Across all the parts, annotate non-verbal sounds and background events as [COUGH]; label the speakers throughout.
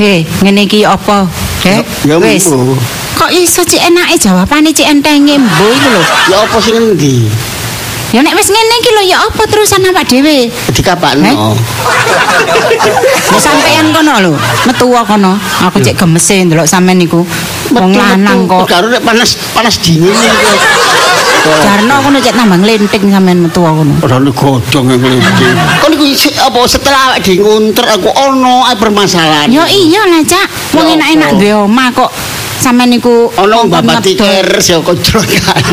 Speaker 1: He, ngene iki apa? He,
Speaker 2: Ya
Speaker 1: wis. Kok iso cek enake jawabane cek entenge mbo iku lho.
Speaker 2: Ya apa sing endi?
Speaker 1: Ya nek wis ngene iki lho ya apa terusan awak dhewe?
Speaker 2: Dikapakno.
Speaker 1: Ya sampean kono lho, metu kono. Aku cek gemese ndelok sampean niku. Wong lanang kok.
Speaker 2: Karo nek panas panas dingin iki.
Speaker 1: Jarno kono cek tambah nglenting sampean metu kono.
Speaker 2: Ora nek godhong yang ngelinti. Kon niku isi- apa setelah awake dhewe ngunter aku ono ae permasalahan.
Speaker 1: Ya iya lah, Cak. Wong enak-enak duwe omah kok sampean niku
Speaker 2: ono
Speaker 1: ngedol.
Speaker 2: tiker sing kocrokan.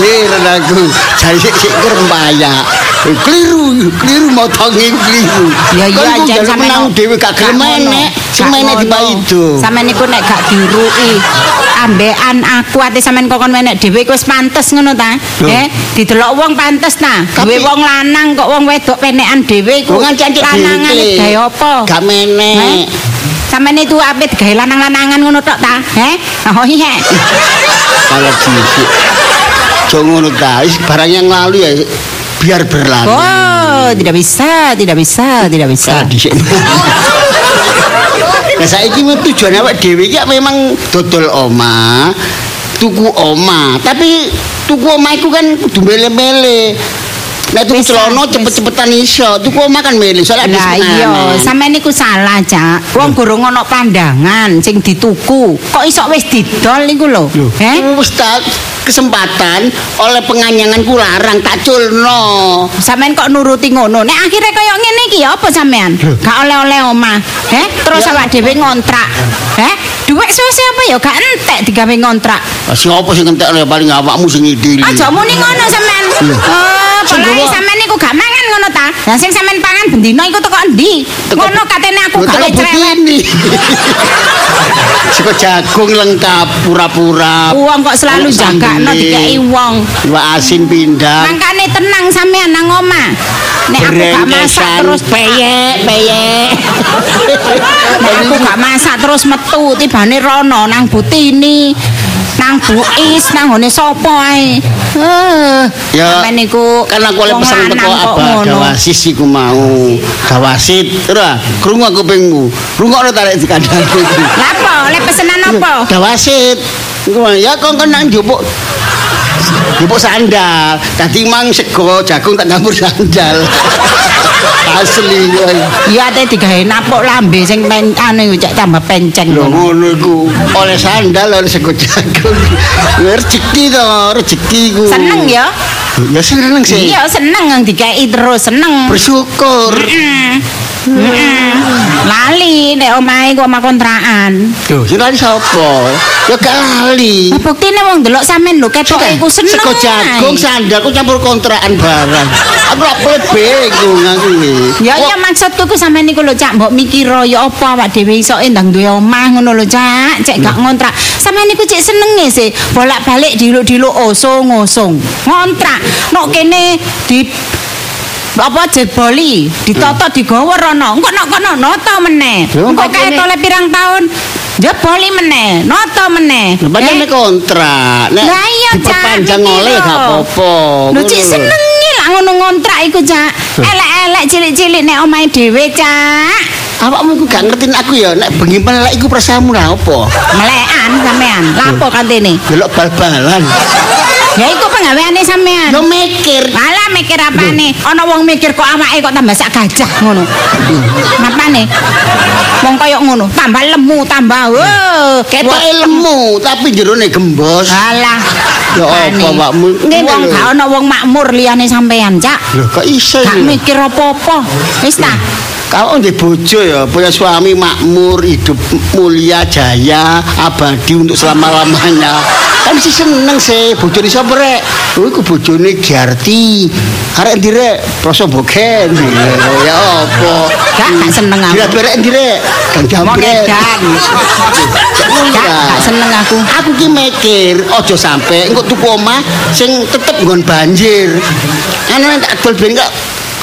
Speaker 2: Kira aku jare sik sik kerembaya. Keliru, keliru motonge keliru.
Speaker 1: Ya
Speaker 2: Kon
Speaker 1: iya jan sampean
Speaker 2: dhewe gak gelem enek, sing menek di itu.
Speaker 1: Sampeyan niku nek gak diruki ambekan aku ate sampean kokon menek dhewe iku wis pantes ngono ta? Eh, didelok wong pantes ta. Duwe wong lanang kok wong wedok penekan dhewe iku.
Speaker 2: Cancuk
Speaker 1: lanangan gawe apa?
Speaker 2: Gak menek.
Speaker 1: Heh? Sampeyan itu apit gawe lanang-lanangan ngono tok ta? Heh? Oh iya.
Speaker 2: Kalau dhisik. Jo ngono ta, barang yang lalu ya biar berlalu.
Speaker 1: Oh, tidak bisa, tidak bisa, tidak bisa.
Speaker 2: Nah. Nah saiki mau tujuan awak dhewe iki memang dodol oma, tuku oma, tapi tuku oma iku kan kudu mele-mele. Nek tuku celana
Speaker 1: wis.
Speaker 2: cepet-cepetan iso, tuku oma kan mele soalnya
Speaker 1: Lah iya, sampean niku salah, Cak. Wong gurung ana pandangan sing dituku. Kok iso wis didol niku lho? Eh?
Speaker 2: Wis tak kesempatan oleh penganyanganku larang tak culno.
Speaker 1: Sampean kok nuruti ngono? Nek akhirnya kaya ngene iki ya apa sampean? Gak oleh-oleh omah. Heh? Terus awak dhewe ngontrak. Heh? Duit suwe apa ya gak entek digawe ngontrak.
Speaker 2: Ah, Siapa sing entek oleh paling awakmu sing ngidili.
Speaker 1: Aja muni ngono sampean. Oh, sampean niku gak mangan ngono ta? Lah sing sampean pangan bendina iku teko endi? Ngono katene aku gawe cerewet.
Speaker 2: Sego [LAUGHS] jagung lengkap pura-pura.
Speaker 1: Uang kok selalu jagakno dikei wong.
Speaker 2: Iwak asin pindang.
Speaker 1: Mangkane tenang sampean nang omah. Nek aku gak masak terus peyek, peyek. [LAUGHS] Nek aku gak masak terus metu tibane rono nang Butini. Nang Buis, nang ngone sapa ae. Eh,
Speaker 2: Ya,
Speaker 1: sampean niku
Speaker 2: kan aku oleh pesan teko
Speaker 1: ngono.
Speaker 2: dawasis iku mau dawasit ora krungu aku pengmu rungokno tarik dikandhani
Speaker 1: Lah apa? Oleh pesenan apa?
Speaker 2: dawasit iku ya kok kan nang njupuk njupuk sandal dadi mang sego jagung tak campur sandal asli.
Speaker 1: Iya ate digawe napuk lambe sing pen anu cek tambah penceng.
Speaker 2: lho
Speaker 1: ngono.
Speaker 2: iku oleh sandal oleh sego jagung rezeki to rezeki iku
Speaker 1: Seneng ya?
Speaker 2: ya seneng sih
Speaker 1: Iya seneng yang dikei terus seneng.
Speaker 2: bersyukur
Speaker 1: Mm. [LAUGHS] Lali nek omahe ku omah kontrakan.
Speaker 2: Tuh, sing lali sapa? Ya gak lali.
Speaker 1: Lah buktine wong delok sampean lho ketoke iku seneng.
Speaker 2: Sego jagung sandal ku campur kontrakan barang. Aku lak pelet bingung aku iki.
Speaker 1: Ya iya maksudku ku sampean niku lho Cak, mbok mikira ya apa awak dhewe iso ndang duwe omah ngono lho Cak, cek gak ngontrak. Sampean niku cek senenge sih, bolak-balik diluk-diluk osong-osong. Ngontrak. Nok kene di apa jeboli ditoto digawa rono engko nok kono noto meneh engko kae tole pirang tahun jeboli meneh noto meneh
Speaker 2: Lah pancen
Speaker 1: Eh,
Speaker 2: nek kontrak. Nek
Speaker 1: Lah iya Cak. mikir
Speaker 2: oleh gak apa-apa.
Speaker 1: Lho cik
Speaker 2: Ngono lho.
Speaker 1: senengi lah ngono ngontrak iku Cak. Elek-elek cilik-cilik nek omahe dhewe Cak.
Speaker 2: Awakmu iku gak ngerti aku ya nek bengi melek iku prasamu lah apa?
Speaker 1: Melekan sampean. Lapo kantene?
Speaker 2: Delok bal-balan.
Speaker 1: Ya iku penggaweane sampean.
Speaker 2: Yo mikir.
Speaker 1: Malah mikir apane? Ana wong mikir kok awake kok tambah sak gajah ngono. Napane? Wong kaya ngono, tambah lemu, tambah. Wo,
Speaker 2: Ketoke lemu tapi jerone gembos.
Speaker 1: Alah.
Speaker 2: Ya apa? Ngene
Speaker 1: Wong gak ana wong makmur liyane sampean, Cak.
Speaker 2: Lho kok iso
Speaker 1: Gak
Speaker 2: iki?
Speaker 1: mikir apa-apa. Wis ta?
Speaker 2: Kalau di bojo ya punya suami makmur, hidup mulia, jaya, abadi untuk selama-lamanya. Kan sih seneng sih, bojo di sapa rek? Oh, iku bojone Giarti. Arek ndi rek? Proso boken. Ya apa?
Speaker 1: Gak, gak seneng aku.
Speaker 2: Dia berek ndi rek? Kang
Speaker 1: Mau
Speaker 2: jambret.
Speaker 1: Gak, gak seneng aku.
Speaker 2: Aku ki mikir aja sampe engko tuku omah sing tetep nggon banjir. Ana tak adol ben kok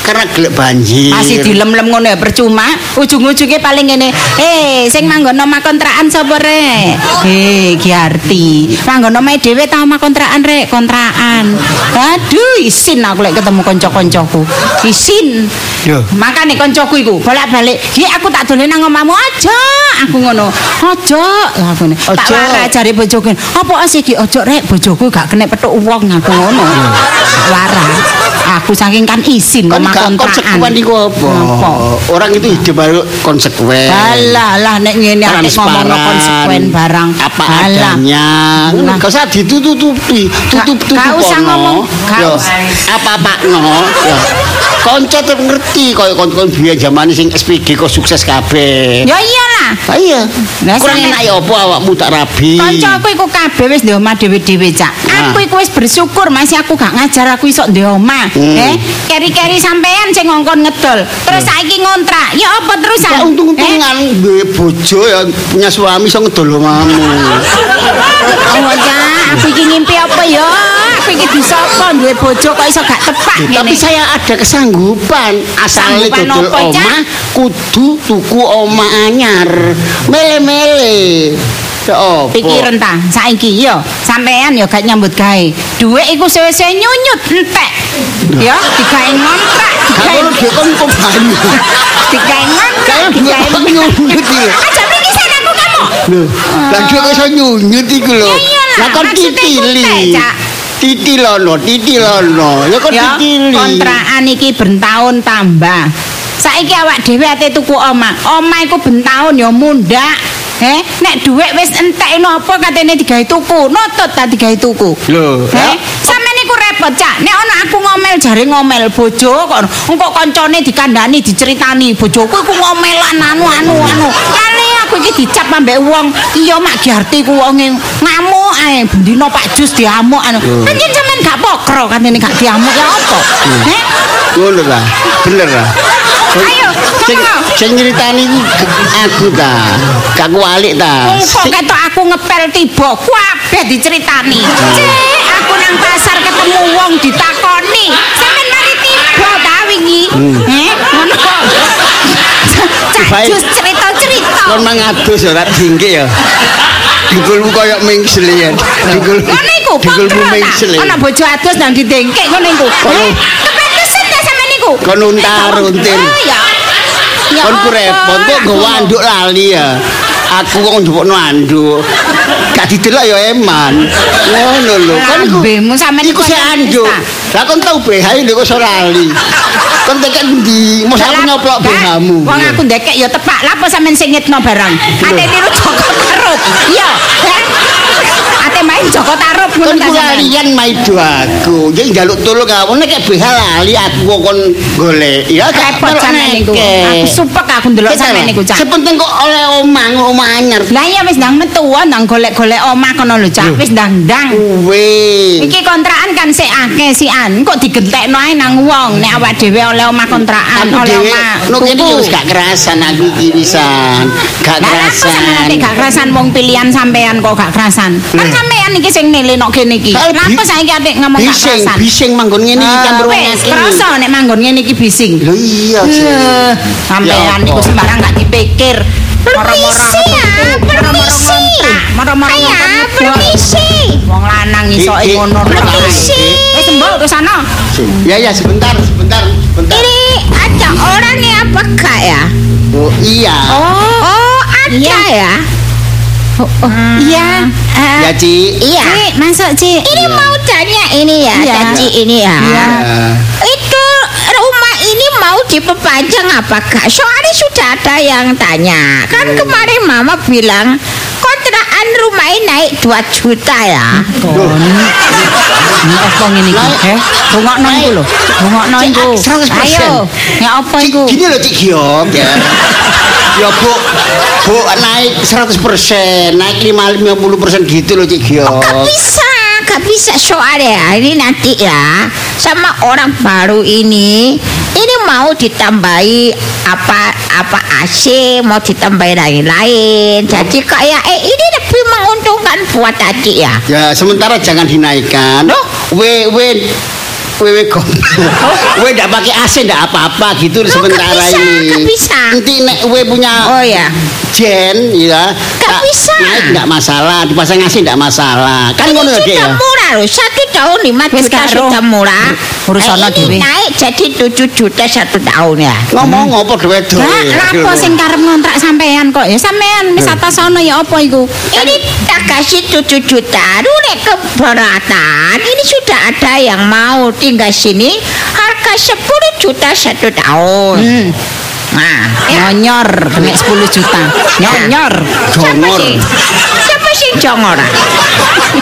Speaker 2: karena gelek banjir.
Speaker 1: Masih dilem-lem ngono ya percuma. Ujung-ujungnya paling ngene. Eh, sing manggon omah kontrakan sapa rek? Eh, Giarti. Manggon omah dhewe ta omah kontrakan rek, kontrakan. Aduh, isin aku lek ketemu kanca-kancaku. Isin.
Speaker 2: Yo.
Speaker 1: Makane kancaku iku bolak-balik, "Ki aku tak dolen nang omahmu aja." Aku ngono. "Aja." Aku ngene. Tak
Speaker 2: Aja.
Speaker 1: warai jare bojoku. "Apa sih ki ojo rek bojoku gak kena petuk wong." Aku ngono. Warai. Aku saking kan isin omah.
Speaker 2: Konsekuen iku apa?
Speaker 1: Apa?
Speaker 2: Orang itu hidup baru konsekuen.
Speaker 1: Alah lah nek ngene ate ngomong konsekuen barang.
Speaker 2: apa
Speaker 1: Alah.
Speaker 2: adanya
Speaker 1: Lah.
Speaker 2: gak usah ditutup-tutupi tutup-tutup
Speaker 1: Gak usah ngomong,
Speaker 2: Yo,
Speaker 1: usah.
Speaker 2: apa-apa no konco tetep ngerti koyo kon-kon biyen zaman sing SPG kok sukses kabeh
Speaker 1: Ya iyalah.
Speaker 2: Ah iya
Speaker 1: Lah,
Speaker 2: kurang enak ya apa awakmu tak rabi
Speaker 1: Kancaku iku kabeh wis ndek omah dhewe-dhewe, Cak. Aku iku wis bersyukur masih aku gak ngajar aku iso ndek omah.
Speaker 2: Hmm.
Speaker 1: Eh, keri-keri sampean sing ngongkon ngedol. Terus saiki ngontrak. Ya apa terusan?
Speaker 2: Ya
Speaker 1: Eh?
Speaker 2: untung-untungan duwe bojo ya punya suami iso ngedol omamu. [LAUGHS]
Speaker 1: Oh, Cak, aku iki ngimpi apa ya? Aku iki disapa duwe bojo kok iso gak tepak
Speaker 2: Tapi
Speaker 1: ngene.
Speaker 2: saya ada kesanggupan asal dodol omah kudu tuku omah anyar. Mele-mele. Apa?
Speaker 1: Pikiran ta, saiki yo sampean yo gak nyambut gawe. Dhuwit iku suwe-suwe nyunyut entek. Ya, digawe ngontrak, digawe
Speaker 2: dia kan kok banyu.
Speaker 1: digawe ngontrak, digawe
Speaker 2: kok nyunyut iki.
Speaker 1: Aja mriki sen aku kamu.
Speaker 2: Lho, dia kok iso nyunyut iki lho. Lah kon titili.
Speaker 1: kutek, Cak.
Speaker 2: Titilono, titilono. Ya kon
Speaker 1: Ya,
Speaker 2: titili.
Speaker 1: kontrakan iki bertahun tambah. Saiki awak dhewe ate tuku omah. Omah iku bentaun ya mundak. Eh, nek dhuwit wis entek eno apa katene digawe tuku, nutut ta digawe tuku.
Speaker 2: Lho,
Speaker 1: Eh,
Speaker 2: ya.
Speaker 1: sampeyan niku repot, Cak. Nek ana aku ngomel jare ngomel bojo kok engko kancane dikandani diceritani bojoku iku ngomelan anu anu anu. Kali aku iki dicap ambek wong, iya mak Giarti ku wonge ngamuk ae bendina Pak Jus diamuk anu. Kan sampean gak pokro katene gak diamuk ya apa? Eh?
Speaker 2: Ngono lah. Bener lah.
Speaker 1: Ayo,
Speaker 2: Sing sing nyritani ku aku ta. Gak kualik ta. Sing-
Speaker 1: ketok aku ngepel tiba, kabeh diceritani. Cek, aku nang pasar ketemu wong ditakoni. Sampeyan mari tiba ta wingi? Eh, ngono kok. Cerita-cerita.
Speaker 2: Kon mangadus ora tinggi ya. Dingkulmu koyo mengsel ya. Dingkul.
Speaker 1: Ngono iku,
Speaker 2: Dingkulmu mengsel.
Speaker 1: Ana bojo adus nang didengkek ngono iku. Eh, kepedesan ta sampeyan niku?
Speaker 2: Kon untar-untir.
Speaker 1: Oh ya. Ya
Speaker 2: Kon ku repot kok nggawa anduk lali ya. Aku kok njupukno anduk. Gak didelok ya eman. Ngono lho. Kon iku
Speaker 1: Lambemu sampeyan
Speaker 2: iku sik anduk. Lah kon tau BH lho kok iso lali. Kon tekan ndi? Mos aku nyoplok BH-mu.
Speaker 1: Wong aku ndekek ya tepak. Lah apa sampean sing ngitno barang? Ate niru Joko Tarub. Iya. Main Joko Tarub ngono
Speaker 2: Kon
Speaker 1: ta sampean.
Speaker 2: kulalian maido aku. Jadi njaluk tolong aku nek BH lali aku kok kon golek. Ya
Speaker 1: Repot sampean niku. Aku supek aku ndelok sampean niku, Cak.
Speaker 2: Sepenting kok oleh omah, omah anyar.
Speaker 1: Lah iya wis ndang metu ndang golek-golek omah kono lho, Cak. Wis ndang-ndang.
Speaker 2: Kuwe.
Speaker 1: Iki kontrakan kan sik akeh sian. Kok digentekno ae nang wong nek awak dhewe oleh omah kontrakan, oleh omah.
Speaker 2: kene
Speaker 1: tuku.
Speaker 2: wis gak kerasan aku iki pisan. Gak
Speaker 1: sampean
Speaker 2: kerasan.
Speaker 1: nek gak kerasan wong pilihan sampean kok gak kerasan? Kan
Speaker 2: Lah.
Speaker 1: Sampean iki sing nilino kene iki.
Speaker 2: Saya
Speaker 1: Lah
Speaker 2: bi-
Speaker 1: apa saiki atik ngomong gak
Speaker 2: Bising,
Speaker 1: kerasan?
Speaker 2: bising manggon ngene iki
Speaker 1: Ah,
Speaker 2: campur wong
Speaker 1: wis, krasa nek manggon ngene iki bising.
Speaker 2: Lho iya sih.
Speaker 1: Sampean
Speaker 2: Ya
Speaker 1: niku
Speaker 2: apa?
Speaker 1: sembarang gak dipikir.
Speaker 3: Permisi ya, permisi.
Speaker 1: Moro-moro
Speaker 3: Ayah, permisi.
Speaker 1: Wong lanang iso ngono
Speaker 3: Permisi.
Speaker 1: Wis mbok ke sana.
Speaker 2: Ya ya sebentar, sebentar, sebentar.
Speaker 3: Ini ada orangnya apa kak ya?
Speaker 2: Oh iya.
Speaker 3: Oh, ada
Speaker 1: Iya.
Speaker 3: ya?
Speaker 1: Iya. eh,
Speaker 2: Ya Ci.
Speaker 3: Iya.
Speaker 1: Cik, masuk Cik.
Speaker 3: Ini mau tanya ini ya,
Speaker 1: Iya.
Speaker 3: Caci ini ya.
Speaker 1: Iya.
Speaker 2: Ya.
Speaker 3: Itu rumah ini mau diperpanjang apa kak? Soalnya sudah ada yang tanya. Kan kemarin mama bilang kontrakan rumah ini naik 2 juta ya.
Speaker 1: Kon. Ini apa ngene iki? Eh, rungokno iku lho. Rungokno iku.
Speaker 2: 100%.
Speaker 1: Ayo. Ya apa iku?
Speaker 2: Gini loh Cik Giok ya. Ya Bu, Bu naik 100%, naik 5 50% gitu loh Cik Giok.
Speaker 3: Gak bisa, gak bisa soalnya ini nanti ya sama orang baru ini. Ini mau ditambahi apa apa AC mau ditambahi lain-lain. Jadi kayak eh ini lebih menguntungkan buat tadi ya.
Speaker 2: Ya sementara jangan dinaikkan.
Speaker 3: Loh?
Speaker 2: We we wewe gombal. Wewe ndak pakai AC ndak apa-apa gitu sementara
Speaker 4: nggak bisa,
Speaker 2: ini.
Speaker 4: bisa.
Speaker 2: Nanti nek wewe punya
Speaker 4: Oh ya.
Speaker 2: Jen ya. Tak
Speaker 4: bisa.
Speaker 2: Naik ndak masalah, dipasang AC ndak masalah. Kan ngono ya, Dek
Speaker 4: sudah
Speaker 2: ya.
Speaker 4: murah loh satu tahun lima juta sudah murah
Speaker 1: Urusan
Speaker 4: Nah,
Speaker 1: dhewe.
Speaker 4: ini naik jadi tujuh juta satu tahun ya
Speaker 2: Ngomong apa duwe duwe.
Speaker 1: Lah, lapo sing karep ngontrak sampean kok ya sampean wis atas sono ya apa iku?
Speaker 4: ini tak kasih tujuh juta Dulu keberatan ini sudah ada yang mau tinggal sini harga 10 juta satu tahun
Speaker 1: Hmm.
Speaker 4: nah ya.
Speaker 1: Nyonyor kena 10 juta. Nyonyor.
Speaker 4: siapa
Speaker 2: Jongor.
Speaker 4: siapa sih jongor?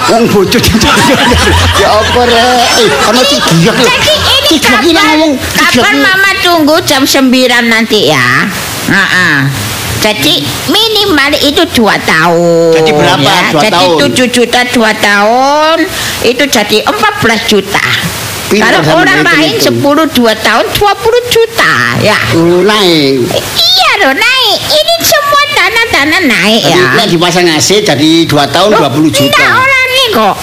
Speaker 2: Wong bojo Ya apa rek? Eh, ana cik giyak lho. Giyak iki
Speaker 4: kapan,
Speaker 2: ngomong
Speaker 4: kapan mama tunggu jam 9 nanti ya? Nah, ah. Jadi minimal itu dua tahun.
Speaker 2: Jadi berapa
Speaker 4: ya.
Speaker 2: dua
Speaker 4: jadi
Speaker 2: tahun?
Speaker 4: 7 juta dua tahun itu jadi 14 juta. Kalau orang lain
Speaker 2: itu.
Speaker 4: 10 dua tahun 20 juta ya.
Speaker 2: Oh, naik.
Speaker 4: Iya loh naik. Ini semua tanah-tanah naik
Speaker 2: Jadi
Speaker 4: ya.
Speaker 2: nek dipasang AC jadi 2 tahun
Speaker 4: Loh,
Speaker 2: 20 juta.
Speaker 4: Enggak orang nih kok.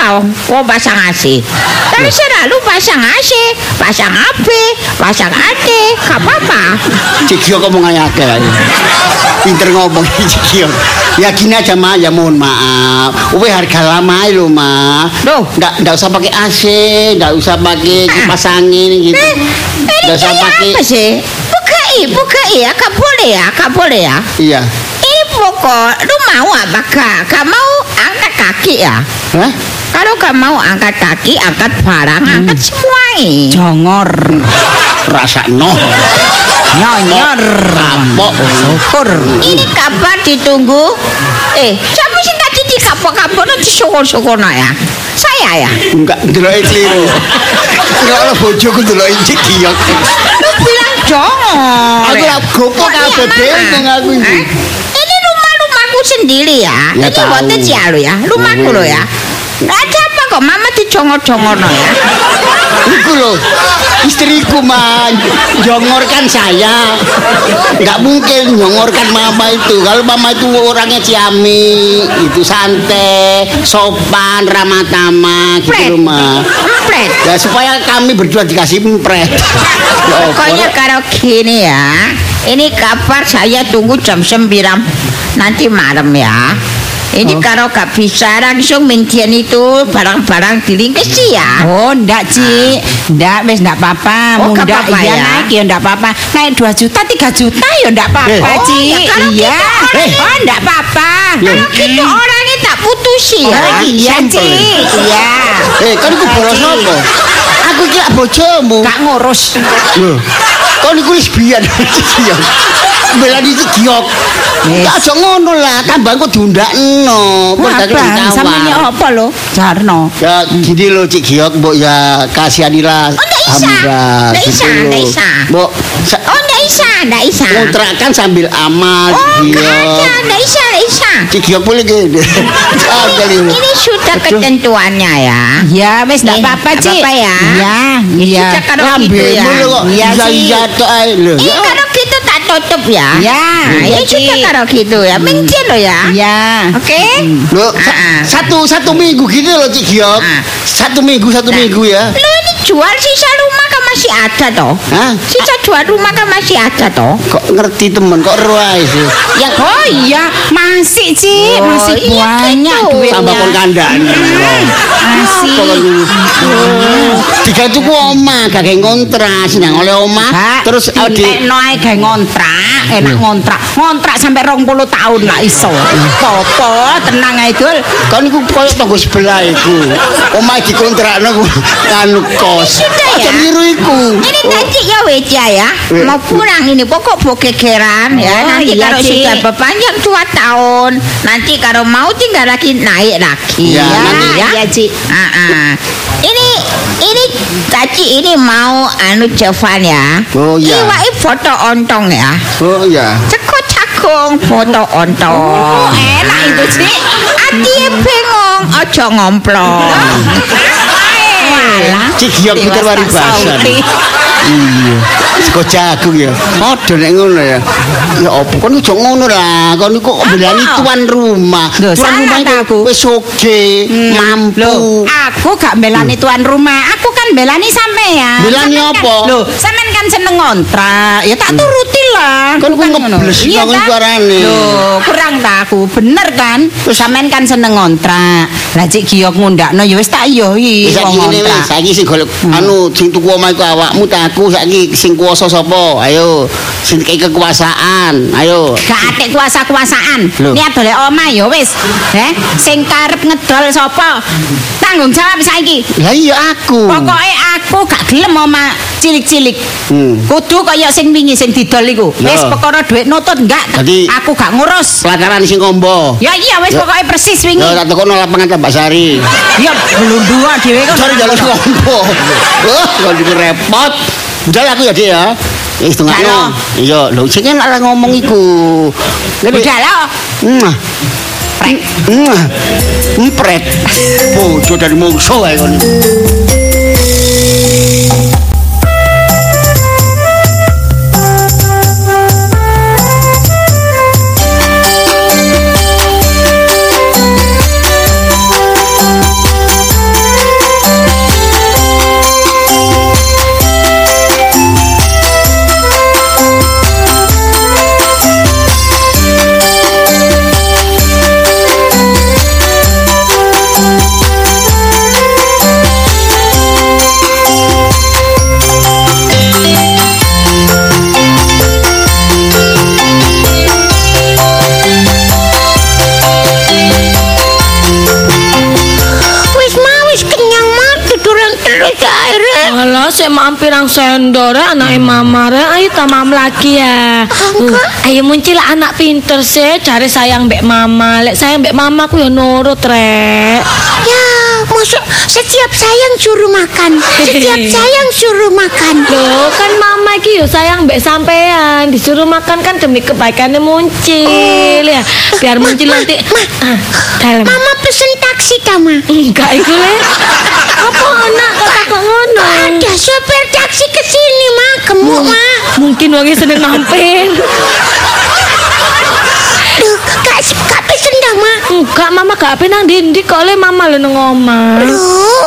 Speaker 4: Apa? Oh pasang AC. Kalau selalu pasang AC, pasang AB, pasang AD, gak apa-apa.
Speaker 2: Cik Giok ngomong akeh ae. Pinter ngomong [LAUGHS] Cik Giok. Ya gini aja Ma, ya mohon maaf. Uwe harga lama lho Ma.
Speaker 4: Loh.
Speaker 2: Nggak nggak usah pakai AC, nggak usah pakai kipas angin gitu.
Speaker 4: Eh, ini
Speaker 2: Nggak usah pakai
Speaker 4: apa sih? Bukai, bukai ya, gak boleh ya, gak boleh ya.
Speaker 2: Iya.
Speaker 4: Ini pokok, lu mau apa gak? Gak mau angkat kaki ya?
Speaker 2: Hah?
Speaker 4: Kalau gak mau angkat kaki, angkat barang, angkat semua ini.
Speaker 1: Jongor.
Speaker 2: Rasa no.
Speaker 1: Nyonyor.
Speaker 2: Kapok.
Speaker 1: Syukur.
Speaker 4: Ini kabar ditunggu. Eh, siapa sih tadi di kapok-kapok nanti syukur-syukur ya? Saya ya.
Speaker 2: Enggak ndeloki kliru. Kalau bojoku ndeloki Cik Giok.
Speaker 4: Lu bilang jongor.
Speaker 2: Aku lah gopo kabeh
Speaker 4: Mama?
Speaker 2: benteng aku ini.
Speaker 4: Hah? Ini rumah-rumahku sendiri ya.
Speaker 2: Ya,
Speaker 4: ini buatnya ya lo ya. Rumahku lo ya. Ada apa kok mama dijongor-jongor no ya?
Speaker 2: Iku loh, istriku mah jongorkan saya. Nggak mungkin jongorkan mama itu. Kalau mama itu orangnya ciami, itu santai, sopan, ramah tamah gitu loh mah.
Speaker 4: Empret.
Speaker 2: Ya supaya kami berdua dikasih empret. Ya
Speaker 4: Pokoknya kalau gini ya. Ini kabar saya tunggu jam 9 nanti malam ya. Ini kalau gak bisa langsung mintian itu barang-barang dilingkesi ya.
Speaker 1: Oh, ndak, Cik. Ndak, wis ndak apa-apa.
Speaker 4: Oh,
Speaker 1: Munda
Speaker 4: nggak apa-apa
Speaker 1: iya
Speaker 4: ya?
Speaker 1: naik ya ndak apa-apa. Naik 2 juta, 3 juta ya ndak apa-apa,
Speaker 2: Eh.
Speaker 4: Oh,
Speaker 1: Cik.
Speaker 4: ya kalau
Speaker 1: iya.
Speaker 4: gitu
Speaker 2: orang-
Speaker 1: Oh, ndak apa-apa.
Speaker 4: Kalau gitu orangnya tak putusi ya.
Speaker 1: Oh, iya. Cik. Iya.
Speaker 2: Eh, kan iku bolos
Speaker 1: Cik.
Speaker 2: apa? Aku kira bojomu.
Speaker 1: Gak ngurus.
Speaker 2: Loh, kok niku wis tak belani iki giok. Ya aja ngono lah, tambahku diundakno. Padahal
Speaker 1: sampeyan apa lho? Jarno.
Speaker 2: Ya gini lho Cik Giok, mbok ya kasihanilah.
Speaker 4: Amira. Ndak
Speaker 2: isa,
Speaker 4: ndak
Speaker 2: gitu
Speaker 4: isa.
Speaker 2: Mbok
Speaker 4: Oh, ndak isa, ndak
Speaker 2: isa. Sambil amal.
Speaker 4: Oh, enggak, ndak isa,
Speaker 2: ndak isa. Boleh gini.
Speaker 4: Ini sudah ketentuannya ya.
Speaker 1: Ya, wis ndak apa-apa, Cik.
Speaker 4: Apa ya?
Speaker 1: Ya, iya.
Speaker 4: Sudah ya. gitu ya.
Speaker 1: Iya,
Speaker 2: iya ya.
Speaker 4: tok gitu ae tak tutup ya.
Speaker 1: Ya,
Speaker 4: Nah, sudah
Speaker 1: Cik.
Speaker 4: kalau gitu ya. Minggir lo ya.
Speaker 1: Iya.
Speaker 4: Oke?
Speaker 2: Loh, sa-
Speaker 4: Ah, ah.
Speaker 2: satu satu minggu gitu loh Cik Giok.
Speaker 4: Ah.
Speaker 2: Satu minggu satu
Speaker 4: Nah.
Speaker 2: minggu ya.
Speaker 4: Lo ini jual sisa rumah masih ada toh?
Speaker 2: Hah?
Speaker 4: Sisa jual rumah kan masih ada toh?
Speaker 2: Kok ngerti temen kok ruai sih.
Speaker 4: Yang
Speaker 1: Oh iya, masih Cik,
Speaker 4: Oh,
Speaker 1: masih
Speaker 4: iya
Speaker 1: banyak
Speaker 4: gitu.
Speaker 1: duitnya.
Speaker 2: Tambah kon kandhani.
Speaker 1: Masih.
Speaker 2: Tiga itu ku omah, gak ngontrak, senang oleh.
Speaker 1: Hak,
Speaker 2: Terus
Speaker 1: di
Speaker 2: di
Speaker 1: ae gawe ngontrak, enak ngontrak. Ngontrak sampai 20 tahun lah iso. Popo, tenang ae Dul.
Speaker 2: kan iku koyo tanggo sebelah iku. Omah dikontrakno anu kos.
Speaker 4: sudah ya.
Speaker 2: Aja niru iku.
Speaker 4: Ini tadi ya Weja ya. Mau pulang ini pokok bokekeran ya
Speaker 1: Oh,
Speaker 4: Nanti
Speaker 1: iya,
Speaker 4: kalau sudah berpanjang dua tahun Nanti kalau mau tinggal lagi naik lagi
Speaker 2: Ya,
Speaker 4: ya,
Speaker 2: nanti.
Speaker 4: ya.
Speaker 1: Iya, Cik.
Speaker 4: Ah, ah. Ini ini tadi ini mau anu Jovan ya
Speaker 2: Oh, iya.
Speaker 4: Iwai foto ontong ya
Speaker 2: Oh iya.
Speaker 4: Cekot cakung foto ontong
Speaker 1: Oh, enak itu, Cik.
Speaker 4: Ati bengong ojo ngomplong [LAUGHS]
Speaker 1: Walah.
Speaker 2: Cik Giok pinter waribasan. [LAUGHS] Iya. Sego jagung ya. Padha nek ngono ya. Ya apa kon ojo ngono lah. Kon kok belani
Speaker 1: Apa?
Speaker 2: tuan rumah. Tuan rumah
Speaker 1: aku?
Speaker 2: wis soge, mampu.
Speaker 1: Loh, aku gak belani tuan rumah. Aku kan belani sampean.
Speaker 2: Belani
Speaker 1: Sampean
Speaker 2: apa?
Speaker 1: Kan, loh, sampean kan seneng ngontrak. Ya tak turuti
Speaker 2: Kan
Speaker 1: ngono.
Speaker 2: ngebles
Speaker 1: Iya ta?
Speaker 2: suarane.
Speaker 1: Loh, kurang ta aku. Bener kan? Sampean kan seneng ngontrak. Lah cik Giyok ngundakno ya wis tak yohi
Speaker 2: Wis saiki ngene wis, sing golek anu sing tuku omah iku awakmu ta aku saiki sing kuwasa sapa? Ayo, sing kekuasaan. Ayo.
Speaker 1: Gak atik kuasa-kuasaan. Niat golek omah ya wis. Heh, sing karep ngedol sapa? Tanggung jawab saiki.
Speaker 2: Lah iya aku.
Speaker 1: Pokoke aku gak gelem omah cilik-cilik.
Speaker 2: Hmm.
Speaker 1: Kudu kaya sing wingi sing didol iku. Wis perkara dhuwit nutut enggak.
Speaker 2: Jadi-
Speaker 1: aku gak ngurus.
Speaker 2: Pelataran sing kombo.
Speaker 1: Ya iya wis pokoke persis wingi.
Speaker 2: Ya tak tekono lapangan Tambak Sari.
Speaker 1: Ya blundua dhewe kok.
Speaker 2: Sorry jalan kombo. Wah, kok repot. Budal aku ya, Dik ya. Wis
Speaker 1: Jalo.
Speaker 2: tengahno. Iya, lho sing kan arep ngomong iku.
Speaker 1: Lebih dalam.
Speaker 2: Mwah. Mwah. Mpret. Bojo dari mungsu ae kon.
Speaker 5: Mampir ang sendor ya, anaknya mama re. Ayo tamam lagi ya. Uh, ayo muncul anak pinter sih, cari sayang mbak mama. Lek sayang mbak mama aku ya nurut rek.
Speaker 3: Ya, masuk setiap sayang suruh makan. Setiap [LAUGHS] sayang suruh makan.
Speaker 5: Loh, kan mama iki yo sayang mbak sampean. Disuruh makan kan demi kebaikannya muncul ya. Biar muncul nanti. Ah, dalam.
Speaker 3: Mama pesen taksi tama.
Speaker 5: Enggak iku le. [LAUGHS] Apa anak kok ngono?
Speaker 3: Ada sopir taksi ke sini mah, gemuk mah.
Speaker 5: Mungkin wangi seneng mampir.
Speaker 3: Duh, kak kak pesen dah mah.
Speaker 5: Enggak, mama gak apa nang dindi kok le mama lu nang omah.
Speaker 3: Loh,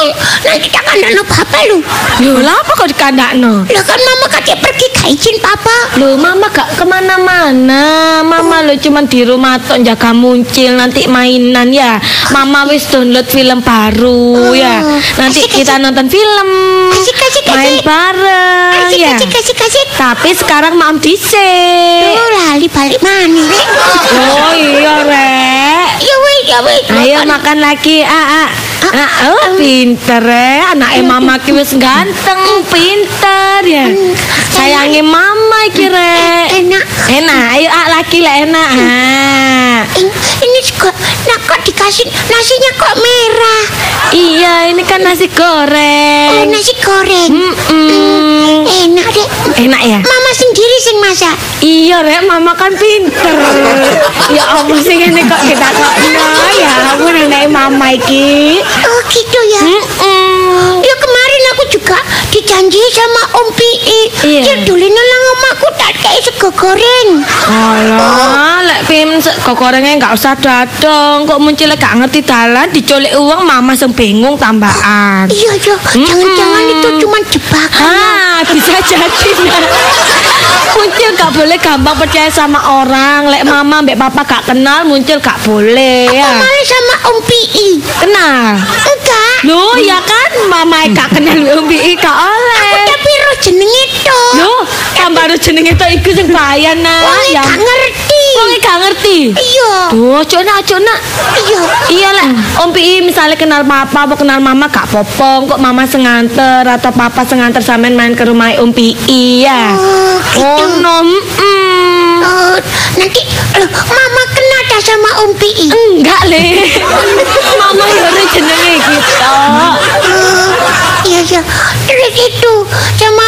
Speaker 3: oh nanti tak kandakno papa lu.
Speaker 5: Lho, lah apa kok dikandakno?
Speaker 3: Lah kan mama katanya pergi gak izin papa.
Speaker 5: Lho, mama gak ke mana-mana. Mama lo cuman di rumah tok jaga muncul nanti mainan ya. Mama wis download film baru ya. Nanti kita nonton film.
Speaker 3: Asik, asik,
Speaker 5: Main
Speaker 3: asik.
Speaker 5: bareng
Speaker 3: Kasih,
Speaker 5: ya.
Speaker 3: kasih, kasih, kasih.
Speaker 5: Tapi sekarang mam dhisik.
Speaker 3: Oh, lali balik mana?
Speaker 5: Oh iya, Rek.
Speaker 3: Ya weh, ya weh.
Speaker 5: Ayo makan lagi. Ah, ah. Ah, oh, pinter ya. Anaknya mama ki wis ganteng, pinter ya. Sayangi mama iki, Rek.
Speaker 3: Enak.
Speaker 5: Enak, ayo ah lagi lah enak. Ah.
Speaker 3: Kok, nah kok dikasih nasinya kok merah?
Speaker 5: Iya, ini kan nasi
Speaker 3: Oh,
Speaker 5: goreng.
Speaker 3: nasi goreng.
Speaker 5: Mm-mm.
Speaker 3: Enak deh.
Speaker 5: Enak ya?
Speaker 3: Mama sendiri sing masak.
Speaker 5: Iya, Rek, mama kan pinter. ya apa sih ini kok kita kok nah, ya ampun nenek mama iki.
Speaker 3: Oh gitu ya.
Speaker 5: Mm-mm.
Speaker 3: Ya kemarin aku juga dijanji sama Om Pi.
Speaker 5: Iya.
Speaker 3: Ya dulu nang omahku tak kayak sego goreng.
Speaker 5: Alah, lek pim se- kok gorengnya nggak usah datang. Kok muncul gak ngerti dalan diculik uang mama sing bingung tambahan.
Speaker 3: Iya iya. Jangan-jangan itu cuma jebakan.
Speaker 5: Ah, bisa jadi. [LAUGHS] muncul gak boleh gampang percaya sama orang. Lek mama mbak papa gak kenal, muncul gak boleh
Speaker 3: Aku
Speaker 5: ya.
Speaker 3: malah sama Om Pi.
Speaker 5: Kenal.
Speaker 3: Enggak.
Speaker 5: Loh, ya kan mama gak kenal Umi gak oleh.
Speaker 3: Tapi roh jenenge to.
Speaker 5: Loh, tambah jenenge itu iku sing bahaya nah.
Speaker 3: Wong
Speaker 5: Ya.
Speaker 3: gak ngerti.
Speaker 5: Wong gak ngerti.
Speaker 3: Iya.
Speaker 5: Tuh, cok nak.
Speaker 3: Iya.
Speaker 5: Iya lah, Om Pi misalnya kenal papa, apa kenal mama gak popong kok mama senganter atau papa senganter sampean main ke rumah Om Pi ya.
Speaker 3: Oh, gitu.
Speaker 5: Oh, no, mm.
Speaker 3: Oh, nanti loh, mama kenal dah sama Om Pi.
Speaker 5: Enggak le, [LAUGHS] mama yore jenenge gitu.
Speaker 3: Oh, iya iya. Terus itu sama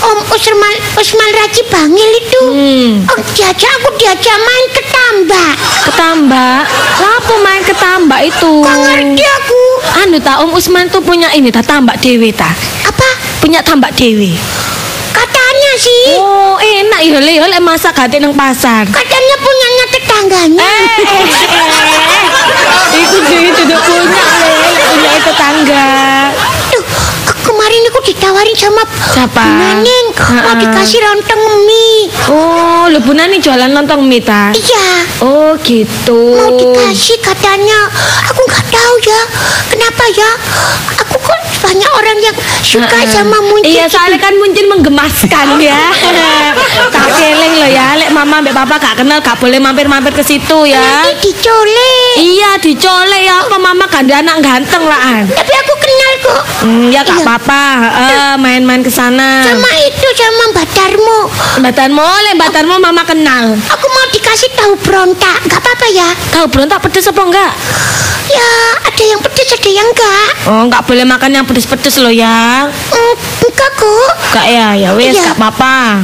Speaker 3: Om Usman Usman Raji Bangil itu.
Speaker 5: Hmm.
Speaker 3: Oh, diajak aku diajak main ketambak.
Speaker 5: Ketambak, lapo main ketambak itu?
Speaker 3: Gak ngerti aku.
Speaker 5: Anu ta Om Usman tuh punya ini ta tambak dewe ta.
Speaker 3: Apa?
Speaker 5: punya tambak dewi. Oh, enak ya le, lek masak gate nang pasar.
Speaker 3: Katanya punyanya tetangganya.
Speaker 5: Eh, Iku dewi tidak punya le, punya tetangga.
Speaker 3: Kemarin aku ditawarin sama
Speaker 5: Siapa?
Speaker 3: Bu Naneng mau dikasih lontong mie.
Speaker 5: Oh, lu Bu Nani jualan lontong mie ta?
Speaker 3: Iya,
Speaker 5: Oh, gitu.
Speaker 3: mau dikasih katanya. Aku nggak tahu ya, kenapa ya? Aku kok banyak orang yang suka
Speaker 5: Heeh.
Speaker 3: sama muncul.
Speaker 5: Iya, soalnya kan muncul menggemaskan [LAUGHS] ya. Tapi eling lo ya, lek mama mbak papa gak kenal gak boleh mampir-mampir ke situ ya.
Speaker 3: Nanti dicolek.
Speaker 5: Iya, dicolek ya apa mama dia anak ganteng lah.
Speaker 3: Tapi aku kenal kok.
Speaker 5: Hmm, ya gak
Speaker 3: Iya.
Speaker 5: apa-apa. Main-main ke sana.
Speaker 3: Sama itu sama Mbak Darmo.
Speaker 5: Batanmu, lek batanmu mama kenal.
Speaker 3: Aku mau dikasih tahu berontak. Gak apa-apa ya?
Speaker 5: Tahu berontak pedes apa enggak?
Speaker 3: Ya, ada yang pedes, ada yang enggak.
Speaker 5: Oh, enggak boleh makan yang pedes-pedes lo ya.
Speaker 3: Mm, enggak kok.
Speaker 5: Enggak ya, ya wes
Speaker 3: Iya.
Speaker 5: gak apa-apa.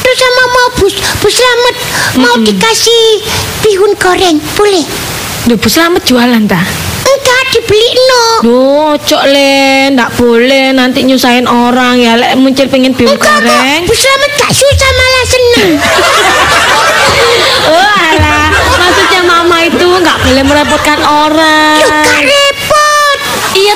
Speaker 3: Terus sama mau bus, bus selamat mau dikasih bihun goreng, boleh?
Speaker 5: Bu Slamet jualan ta?
Speaker 3: Enggak dibeli no.
Speaker 5: Duh, cok le, ndak boleh nanti nyusahin orang ya. Lek muncul pengen bihun
Speaker 3: Enggak
Speaker 5: goreng.
Speaker 3: bus selamat gak susah malah seneng. [LAUGHS]
Speaker 5: Oh alah, maksudnya mama itu nggak boleh merepotkan orang.
Speaker 3: Yuk.
Speaker 5: Iya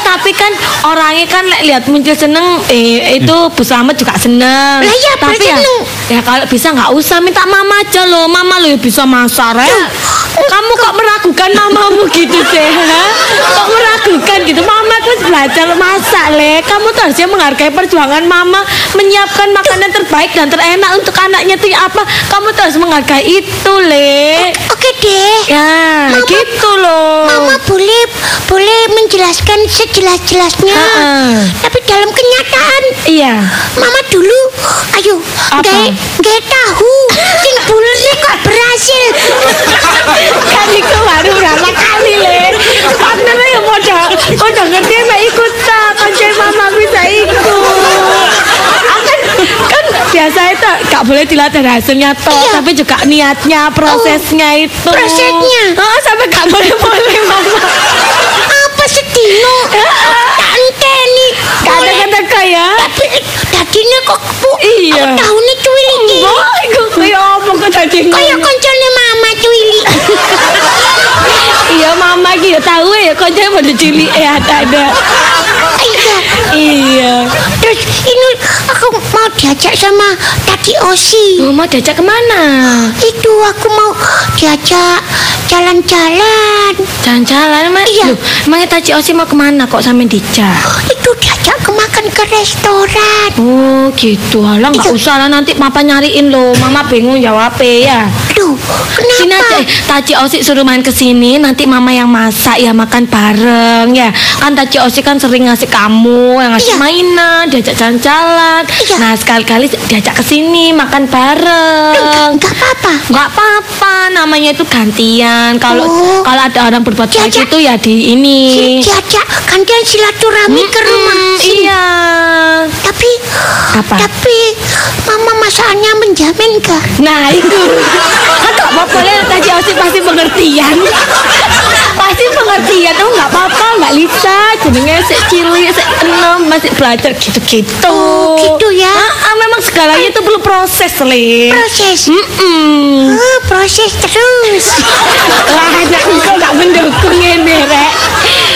Speaker 5: tapi kan orangnya kan lek lihat muncul seneng, eh itu Bu Slamet juga seneng.
Speaker 3: Lah iya,
Speaker 5: tapi ya,
Speaker 3: seneng.
Speaker 5: ya kalau bisa nggak usah minta mama aja loh. Mama lo ya bisa masak ya. Kamu kok meragukan mamamu gitu sih? ha? Kok meragukan gitu? Mama tuh belajar masak le. Kamu tuh harusnya menghargai perjuangan mama menyiapkan makanan terbaik dan terenak untuk anaknya tuh ya apa? Kamu tuh harus menghargai itu le.
Speaker 3: Oke deh.
Speaker 5: Ya,
Speaker 3: Mama-
Speaker 5: gitu loh.
Speaker 3: Mama boleh boleh menjelaskan sejelas-jelasnya. Tapi dalam kenyataan
Speaker 5: Iya.
Speaker 3: Mama dulu, ayo, gak, gak tahu, sing bulernya kok berhasil. [LAUGHS]
Speaker 5: kan iku baru berapa kali le boleh dilihat dari hasilnya toh
Speaker 3: Iya.
Speaker 5: tapi juga niatnya prosesnya itu
Speaker 3: prosesnya.
Speaker 5: oh, sampai gak boleh boleh mama
Speaker 3: Apa sedino? Tak enteni.
Speaker 5: kadang-kadang kayak
Speaker 3: Tapi dadinya kok bu,
Speaker 5: Iya.
Speaker 3: aku tahunnya cuili
Speaker 5: iku kaya apa kok dadi
Speaker 3: Kayak koncone mama cuili. [LAUGHS]
Speaker 5: Iya mama iki ya tahu ya dia pada cilik ya ada-ada.
Speaker 3: Iya.
Speaker 5: Iya.
Speaker 3: Terus ini aku mau diajak sama Tati Osi.
Speaker 5: Oh, mau diajak kemana?
Speaker 3: Itu aku mau diajak jalan-jalan.
Speaker 5: Jalan-jalan mas.
Speaker 3: Iya.
Speaker 5: Loh, emangnya Taci Osi mau kemana kok sampe dijak?
Speaker 3: Itu diajak ke makan ke restoran.
Speaker 5: Oh gitu, alah nggak usah lah nanti papa nyariin loh, mama bingung jawabnya ya.
Speaker 3: Aduh,
Speaker 5: Sini aja,
Speaker 3: kenapa?
Speaker 5: Taci Osi suruh main ke sini, nanti mama yang masak ya makan bareng ya. Kan Taci Osi kan sering ngasih kamu yang ngasih
Speaker 3: Iya.
Speaker 5: mainan, diajak jalan-jalan.
Speaker 3: Iya.
Speaker 5: Nah sekali-kali diajak ke sini makan bareng.
Speaker 3: Enggak apa-apa.
Speaker 5: Nggak apa-apa, namanya itu gantian. Kalau
Speaker 3: Oh.
Speaker 5: kalau ada orang berbuat baik itu ya di ini.
Speaker 3: Diajak gantian silaturahmi ke rumah.
Speaker 5: Mm,
Speaker 3: sini.
Speaker 5: Iya.
Speaker 3: Tapi
Speaker 5: Apa?
Speaker 3: Tapi mama masakannya menjamin gak?
Speaker 5: Nah itu Kan gak apa-apa lah pasti pengertian Pasti pengertian Oh gak apa-apa Mbak Lisa Jenengnya si cilik Si enam Masih belajar gitu-gitu
Speaker 3: Oh, gitu ya.
Speaker 5: Ah, ah, Memang segalanya itu perlu proses Le
Speaker 3: Proses.
Speaker 5: Mm-mm.
Speaker 3: Oh, proses terus.
Speaker 5: Lah ada kok gak mendukung ini Rek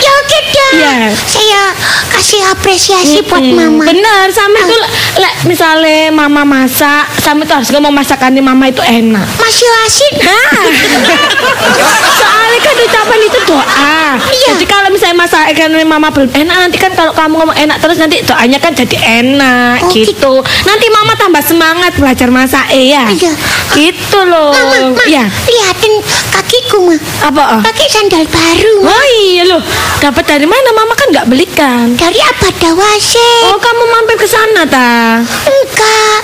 Speaker 3: ya oke dah.
Speaker 5: Iya.
Speaker 3: Saya kasih apresiasi buat
Speaker 5: Mm,
Speaker 3: mama.
Speaker 5: Bener Sampai tuh lek Misalnya mama masak Sampai tuh harus ngomong masakannya mama itu enak
Speaker 3: Masih asin.
Speaker 5: Nah, [LAUGHS] soalnya kan ucapan itu doa.
Speaker 3: Iya.
Speaker 5: Jadi kalau misalnya masakan mama belum enak, nanti kan kalau kamu ngomong enak terus nanti doanya kan jadi enak
Speaker 3: Oh,
Speaker 5: gitu. Nanti mama tambah semangat belajar masak eh, ya.
Speaker 3: Iya.
Speaker 5: Gitu loh.
Speaker 3: Mama, ma,
Speaker 5: Iya.
Speaker 3: liatin kakiku mah.
Speaker 5: Apa? ah?
Speaker 3: Kaki sandal baru. Ma.
Speaker 5: Oh iya loh. Dapat dari mana? Mama kan nggak belikan.
Speaker 3: Dari apa dawase?
Speaker 5: Oh, kamu mampir ke sana ta?
Speaker 3: Enggak.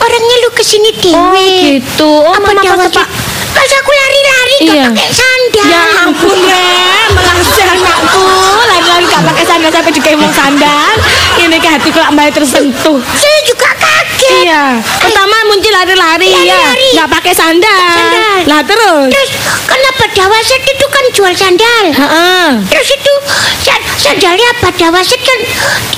Speaker 3: Orangnya lu ke sini dewe.
Speaker 5: Oh, gitu. Oh,
Speaker 3: apa
Speaker 5: mama
Speaker 3: dawase?
Speaker 5: pas Pak.
Speaker 3: Pas aku lari-lari
Speaker 5: Iya.
Speaker 3: pakai sandal.
Speaker 5: Ya ampun ya, melangsi anakku. Lari-lari gak pakai sandal sampai dikemong sandal. Ini ke hati kelak mbak tersentuh.
Speaker 3: Saya juga kaget.
Speaker 5: Iya, pertama muncul lari-lari ya,
Speaker 3: Lari-lari.
Speaker 5: nggak pakai sandal.
Speaker 3: Sandal.
Speaker 5: Lah terus.
Speaker 3: Terus kenapa dawase itu kan jual sandal?
Speaker 5: Heeh.
Speaker 3: Terus itu sa- sandalnya pada wasit kan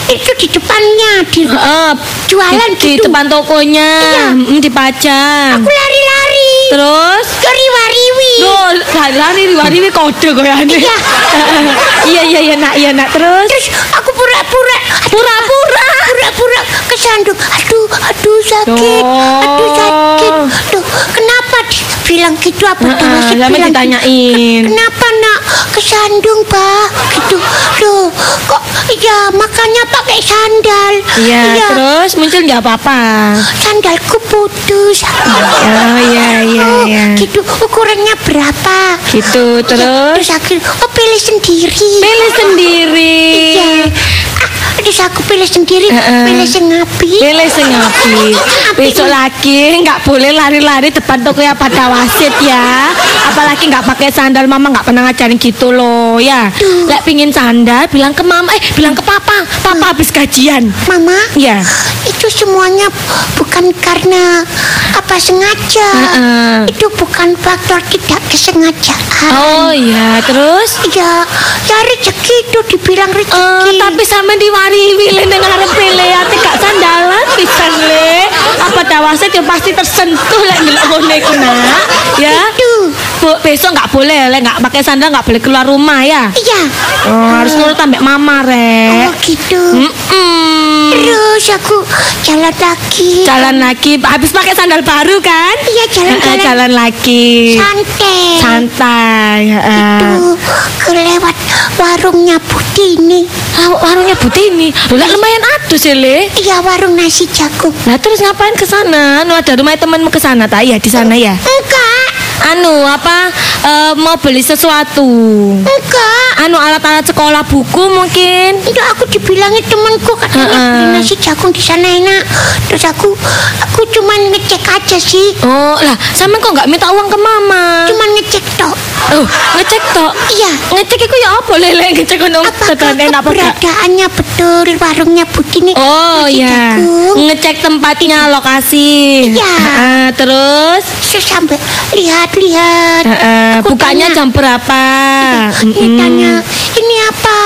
Speaker 3: itu di depannya di
Speaker 5: Heeh.
Speaker 3: jualan
Speaker 5: di, di
Speaker 3: gitu.
Speaker 5: depan tokonya,
Speaker 3: Iya.
Speaker 5: Mm, dipajang.
Speaker 3: Aku lari-lari.
Speaker 5: Terus
Speaker 3: Ke riwa-riwi.
Speaker 5: Loh, lari lari kode koyane.
Speaker 3: Iya. [LAUGHS]
Speaker 5: iya iya iya nak iya nak terus
Speaker 3: Terus aku pura-pura. Pura-pura. Pura-pura kesandung. Aduh, aduh sakit.
Speaker 5: Duh.
Speaker 3: Aduh sakit. Duh, kenapa bilang gitu apa wasit
Speaker 5: lama
Speaker 3: bilang
Speaker 5: ditanyain.
Speaker 3: Kenapa nak kesandung, Pak? Gitu. Loh, kok ya makanya pakai sandal.
Speaker 5: Iya, terus muncul nggak apa-apa.
Speaker 3: Sandalku putus.
Speaker 5: Oh iya iya
Speaker 3: Oh,
Speaker 5: iya.
Speaker 3: gitu. Ukurannya berapa?
Speaker 5: Gitu terus
Speaker 3: Terus aku oh, pilih sendiri.
Speaker 5: pilih sendiri.
Speaker 3: Iya. Terus aku pilih sendiri,
Speaker 5: Heeh.
Speaker 3: pilih sing api.
Speaker 5: Pilih sing api. Besok lagi nggak boleh lari-lari depan toko ya pada wasit ya. Apalagi nggak pakai sandal, mama nggak pernah ngajarin gitu loh ya. Lek pingin sandal, bilang ke mama, eh bilang ke papa, papa habis gajian.
Speaker 3: Mama,
Speaker 5: Iya.
Speaker 3: itu semuanya bukan karena apa sengaja.
Speaker 5: Heeh.
Speaker 3: Itu bukan faktor tidak kesengajaan.
Speaker 5: Oh iya, terus
Speaker 3: Ya, ya rezeki itu dibilang
Speaker 5: Eh,
Speaker 3: rezeki.
Speaker 5: tapi sampe diwariwi le ning ngarepe le ati gak sandalan pisan le. Apa dawase ya pasti tersentuh lek ndelok ngene iku nak. Ya.
Speaker 3: Itu.
Speaker 5: Besok nggak boleh le nggak pakai sandal nggak boleh keluar rumah ya.
Speaker 3: Iya.
Speaker 5: Oh, harus nurut ambek mama re.
Speaker 3: Oh gitu.
Speaker 5: Mm-mm.
Speaker 3: Terus aku jalan lagi.
Speaker 5: Jalan lagi habis pakai sandal baru kan?
Speaker 3: Iya, jalan-jalan.
Speaker 5: Eh, jalan lagi.
Speaker 3: Santai.
Speaker 5: Santai. heeh.
Speaker 3: Tuh, kelewat warungnya Butini.
Speaker 5: Ah, warungnya Butini. Lah lumayan aduh sih le.
Speaker 3: Iya, warung nasi jagung.
Speaker 5: Lah terus ngapain ke sana? Ada rumah temanmu ke sana tak? Iya di sana ya.
Speaker 3: Enggak,
Speaker 5: Anu apa eh, mau beli sesuatu?
Speaker 3: enggak.
Speaker 5: Anu alat-alat sekolah buku mungkin.
Speaker 3: Itu aku dibilangin temanku katanya
Speaker 5: Heeh.
Speaker 3: beli nasi jagung di sana enak. Terus aku aku cuman ngecek aja sih.
Speaker 5: Oh lah, sama kok nggak minta uang ke mama?
Speaker 3: Cuman ngecek tok.
Speaker 5: Oh, ngecek tok.
Speaker 3: Iya.
Speaker 5: Ngecek itu ya apa lele ngecek ono enak apa
Speaker 3: keberadaannya betul warungnya Butini?
Speaker 5: Oh ya,
Speaker 3: jagung?
Speaker 5: ngecek tempatnya lokasi.
Speaker 3: Iya.
Speaker 5: Heeh, terus
Speaker 3: Terus sampai lihat.
Speaker 5: Uh,
Speaker 3: uh,
Speaker 5: bukanya jam berapa?
Speaker 3: -hmm. ini apa?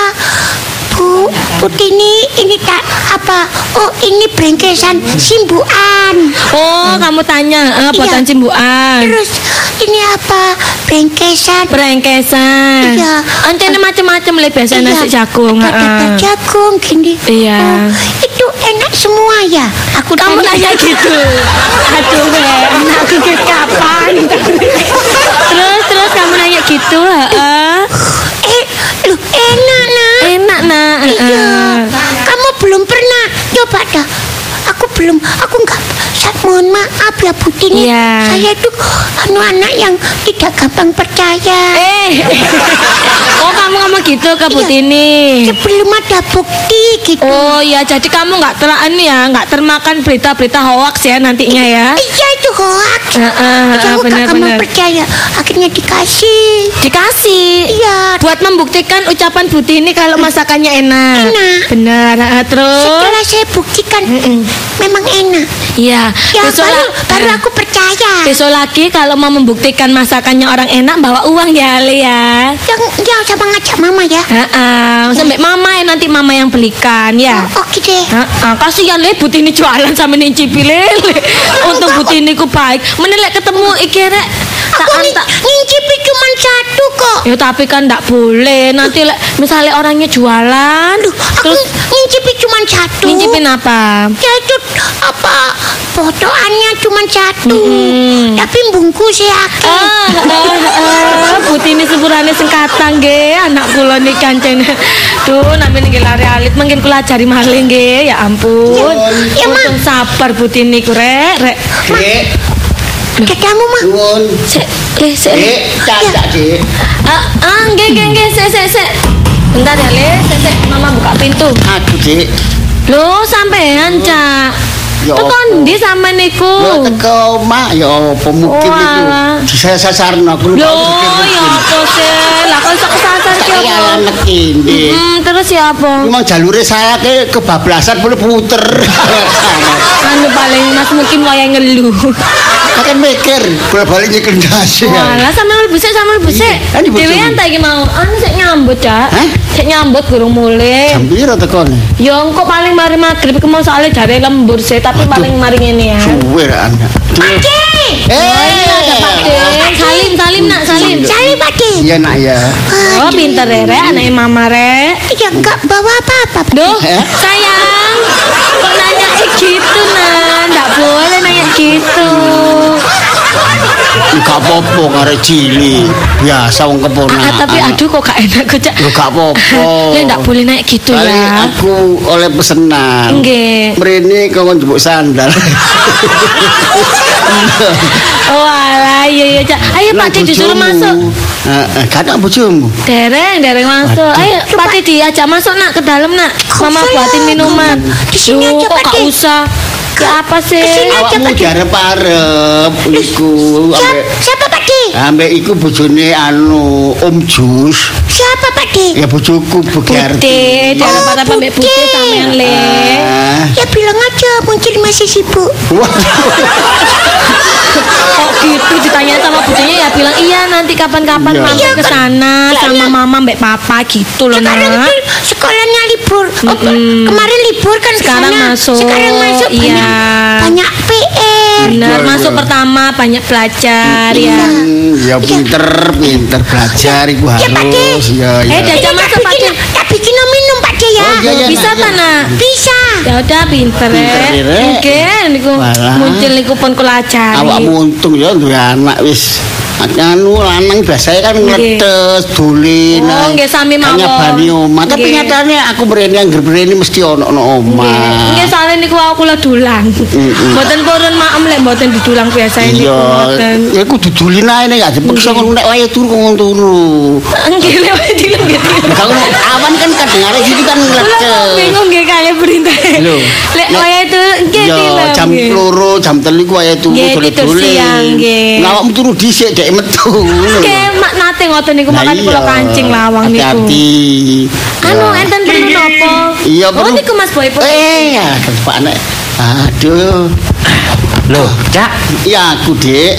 Speaker 3: Bu, Butini ini tak apa? Oh, ini brengkesan simbuan.
Speaker 5: Oh, kamu tanya eh, buatan
Speaker 3: Iya.
Speaker 5: cimbuan.
Speaker 3: Terus ini apa? Brengkesan.
Speaker 5: Brengkesan.
Speaker 3: Iya.
Speaker 5: Antene macam-macam le biasa
Speaker 3: Iya,
Speaker 5: nasi jagung.
Speaker 3: Ada dada
Speaker 5: heeh.
Speaker 3: jagung gini.
Speaker 5: Iya.
Speaker 3: Oh, itu enak semua ya. Aku
Speaker 5: Kamu nanya [LAUGHS] gitu. Aduh, Ben, aku ke kapan? [LAUGHS] terus terus kamu nanya gitu, heeh.
Speaker 3: Eh, lu enak nah.
Speaker 5: Nak.
Speaker 3: Iya. Kamu belum pernah coba dah. Aku belum, aku enggak. Sa- mohon maaf ya Butini.
Speaker 5: Iya.
Speaker 3: Saya itu anu anak yang tidak gampang percaya.
Speaker 5: Eh, [LAUGHS] oh kamu ngomong gitu ke Butini.
Speaker 3: Sebelum ada bukti gitu.
Speaker 5: Oh ya, jadi kamu nggak ter anu ya, nggak termakan berita-berita hoax ya nantinya ya?
Speaker 3: Iya itu hoax.
Speaker 5: Heeh,
Speaker 3: Jadi aku gak gampang
Speaker 5: benar-benar.
Speaker 3: percaya. Akhirnya dikasih.
Speaker 5: Dikasih.
Speaker 3: Iya.
Speaker 5: Buat membuktikan ucapan Butini kalau masakannya enak.
Speaker 3: Enak.
Speaker 5: Benar. heeh, terus?
Speaker 3: Setelah saya buktikan, memang enak.
Speaker 5: Iya.
Speaker 3: Ya
Speaker 5: besok
Speaker 3: baru, baru aku percaya.
Speaker 5: Besok lagi kalau mau membuktikan masakannya orang enak bawa uang ya Le ya.
Speaker 3: Yang yang sama ngajak mama ya.
Speaker 5: Heeh, sampai mama ya nanti mama yang belikan ya.
Speaker 3: Oh, oke deh.
Speaker 5: Heeh, kasihan le Butini jualan sama nincipi lele. Untuk Butini ku baik. Menilai ketemu iki rek tak
Speaker 3: Aku nih
Speaker 5: antak.
Speaker 3: ngincipi cuma satu kok.
Speaker 5: Ya tapi kan ndak boleh. Nanti misalnya orangnya jualan
Speaker 3: Aduh, aku ngincipin cuma satu.
Speaker 5: Ngincipin apa?
Speaker 3: Yaitu apa? Fotoannya cuma satu.
Speaker 5: hmm.
Speaker 3: Tapi bungkus ya.
Speaker 5: Ah, ah, ah. ah. Putih ini sepurane sengkatang ge, anak kula nih kanceng Duh, namin nih lari alit, mungkin kula cari maling ge. Ya ampun.
Speaker 3: Ya, ya
Speaker 5: mah sabar putih ini kurek, rek.
Speaker 2: rek.
Speaker 3: Ketamu mah.
Speaker 2: Nuwun.
Speaker 5: Sek, eh sek. Dik,
Speaker 2: tak tak, Dik. Ya.
Speaker 5: Ah, ah, nggih nggih nggih, sek, sek, sek. Bentar ya, Lis. Buka pintu.
Speaker 2: Aduh, Dek.
Speaker 5: Loh, sampean, Cak.
Speaker 2: Ya
Speaker 5: Teko
Speaker 2: apa?
Speaker 5: ndi sampe niku?
Speaker 2: Lo teko mak ya apa mungkin
Speaker 5: Oh,
Speaker 2: itu.
Speaker 5: alah.
Speaker 2: Disasarno aku lupa mikir
Speaker 5: ya apa sih? Lah kok iso kesasar ki
Speaker 2: Saya
Speaker 5: apa?
Speaker 2: anak ini.
Speaker 5: Hmm, terus ya apa?
Speaker 2: Memang jalure saya ke kebablasan boleh puter. [LAUGHS]
Speaker 5: Anu paling Mas mungkin wayang ngeluh.
Speaker 2: Kan mikir bolak-balik nyekel dasi.
Speaker 5: Walah sampe mlebu sik sampe mlebu sik.
Speaker 2: Kan di bojomu.
Speaker 5: Dhewean ta iki mau. Anu sik nyambut, Cak.
Speaker 2: Hah?
Speaker 5: Sik nyambut gurung mulai.
Speaker 2: Jam piro tekone?
Speaker 5: Ya engko paling mari magrib iku mau soalnya jare lembur sih, tapi paling mari ngene ya.
Speaker 2: Suwe ra anak.
Speaker 3: Pakde.
Speaker 2: Eh,
Speaker 5: Ada Pak De. Salim, salim nak, salim.
Speaker 3: Cari Pakde.
Speaker 2: Iya nak ya.
Speaker 5: Oh, pinter ya, Rek, anaknya mama, Rek.
Speaker 3: Ya enggak bawa apa-apa.
Speaker 5: Duh,
Speaker 2: Eh?
Speaker 5: sayang. Kok nanya gitu, Nan? Nggak boleh nanya gitu.
Speaker 2: Enggak apa-apa arek cili. Biasa wong keponakan.
Speaker 5: Ah, tapi aduh kok gak enak kok, Cak.
Speaker 2: Loh, gak apa-apa. [LAUGHS]
Speaker 5: Le, nggak boleh naik gitu
Speaker 2: Kali
Speaker 5: ya.
Speaker 2: aku oleh pesenan.
Speaker 5: Nggih.
Speaker 2: Mrene kau njupuk sandal. [LAUGHS]
Speaker 5: Oh, alah, iya, iya, Cak. Ayo, Pak De, disuruh masuk.
Speaker 2: Heeh, kadang bojomu.
Speaker 5: Dereng, dereng masuk. Ayo, Pak De diajak masuk nak ke dalam nak. Mama buatin minuman.
Speaker 3: Di sini
Speaker 5: Duh,
Speaker 3: aja,
Speaker 5: kok
Speaker 3: Pak
Speaker 5: gak usah. Ya apa sih?
Speaker 3: Aja,
Speaker 2: Awakmu
Speaker 3: Pak De.
Speaker 2: diarep-arep iku
Speaker 3: Siapa,
Speaker 2: ambek
Speaker 3: siapa Pakde?
Speaker 2: ambek iku bojone anu Om Jus.
Speaker 3: Siapa Pakde?
Speaker 2: Ya bojoku Begarti.
Speaker 5: Putih, daripada
Speaker 3: Oh,
Speaker 5: pembek putih
Speaker 3: putih.
Speaker 5: sampean le.
Speaker 2: Ah.
Speaker 3: Ya bilang aja muncul masih sibuk.
Speaker 5: Kok gitu ditanya sama putihnya ya bilang iya nanti kapan-kapan
Speaker 2: Iya.
Speaker 5: mampir
Speaker 3: Iya,
Speaker 5: ke sana sama
Speaker 3: Kayaknya-
Speaker 5: mama mbak papa gitu loh
Speaker 3: Sekarang sekolahnya libur. Oh,
Speaker 5: Mm-mm.
Speaker 3: kemarin libur kan
Speaker 5: Sekarang masuk,
Speaker 3: Sekarang masuk
Speaker 5: iya.
Speaker 3: banyak, banyak PR.
Speaker 5: Benar,
Speaker 2: Iya,
Speaker 5: masuk
Speaker 2: iya.
Speaker 5: pertama banyak belajar ya.
Speaker 2: Hmm, ya pinter, pinter belajar iku
Speaker 3: Ya, De.
Speaker 2: harus. Ya,
Speaker 5: Eh,
Speaker 2: ya.
Speaker 5: diajak
Speaker 3: Tak
Speaker 5: masuk Pak
Speaker 3: tak bikin minum Pak De ya.
Speaker 2: Oh, iya, iya,
Speaker 5: Bisa
Speaker 2: nak,
Speaker 5: ta
Speaker 2: iya.
Speaker 5: nak?
Speaker 3: Bisa.
Speaker 5: Ya udah pinter
Speaker 2: Pinter,
Speaker 5: ya.
Speaker 2: Rek.
Speaker 5: Mungkin niku muncul niku pun kula ajari.
Speaker 2: Awakmu untung ya duwe anak wis anu lanang biasanya kan
Speaker 5: Nggih.
Speaker 2: ngletes dolen
Speaker 5: Oh, nggih, sami mawon.
Speaker 2: nyabani omah tapi
Speaker 5: Nggih.
Speaker 2: nyatane aku mrene angger mrene mesti ono ono
Speaker 5: Nggih,
Speaker 2: omah
Speaker 5: nggih soalnya niku aku kula dulang. Mboten purun maem lek mboten didulang biasa niku
Speaker 2: iya
Speaker 5: mboten.
Speaker 2: ya kudu dolen ae nek gak dipaksa ngono nek wae turu kok ngono turu
Speaker 5: Nggih lek dilang nggih dilang.
Speaker 2: Kalau awan kan kadang arek sini kan ngletes
Speaker 5: bingung nggih kali perintah. Lek
Speaker 2: Nek-
Speaker 5: waya itu nggih
Speaker 2: jam
Speaker 5: nggih.
Speaker 2: loro, jam telu ku wae turu
Speaker 5: Nggih, siang, nggih.
Speaker 2: Nah, awakmu turu dhisik dek metu. lho.
Speaker 5: Nggih, mak nate ngoten niku
Speaker 2: Nah,
Speaker 5: makane kula
Speaker 2: iya.
Speaker 5: kancing lawang niku.
Speaker 2: Hati-hati.
Speaker 5: Anu
Speaker 2: Ya.
Speaker 5: enten perlu napa?
Speaker 2: Iya,
Speaker 5: Oh
Speaker 2: perlu.
Speaker 5: niku Mas Boy pun.
Speaker 2: Eh, ya, Pak Nek. Aduh.
Speaker 6: Loh, Cak.
Speaker 2: Ya aku, Dik.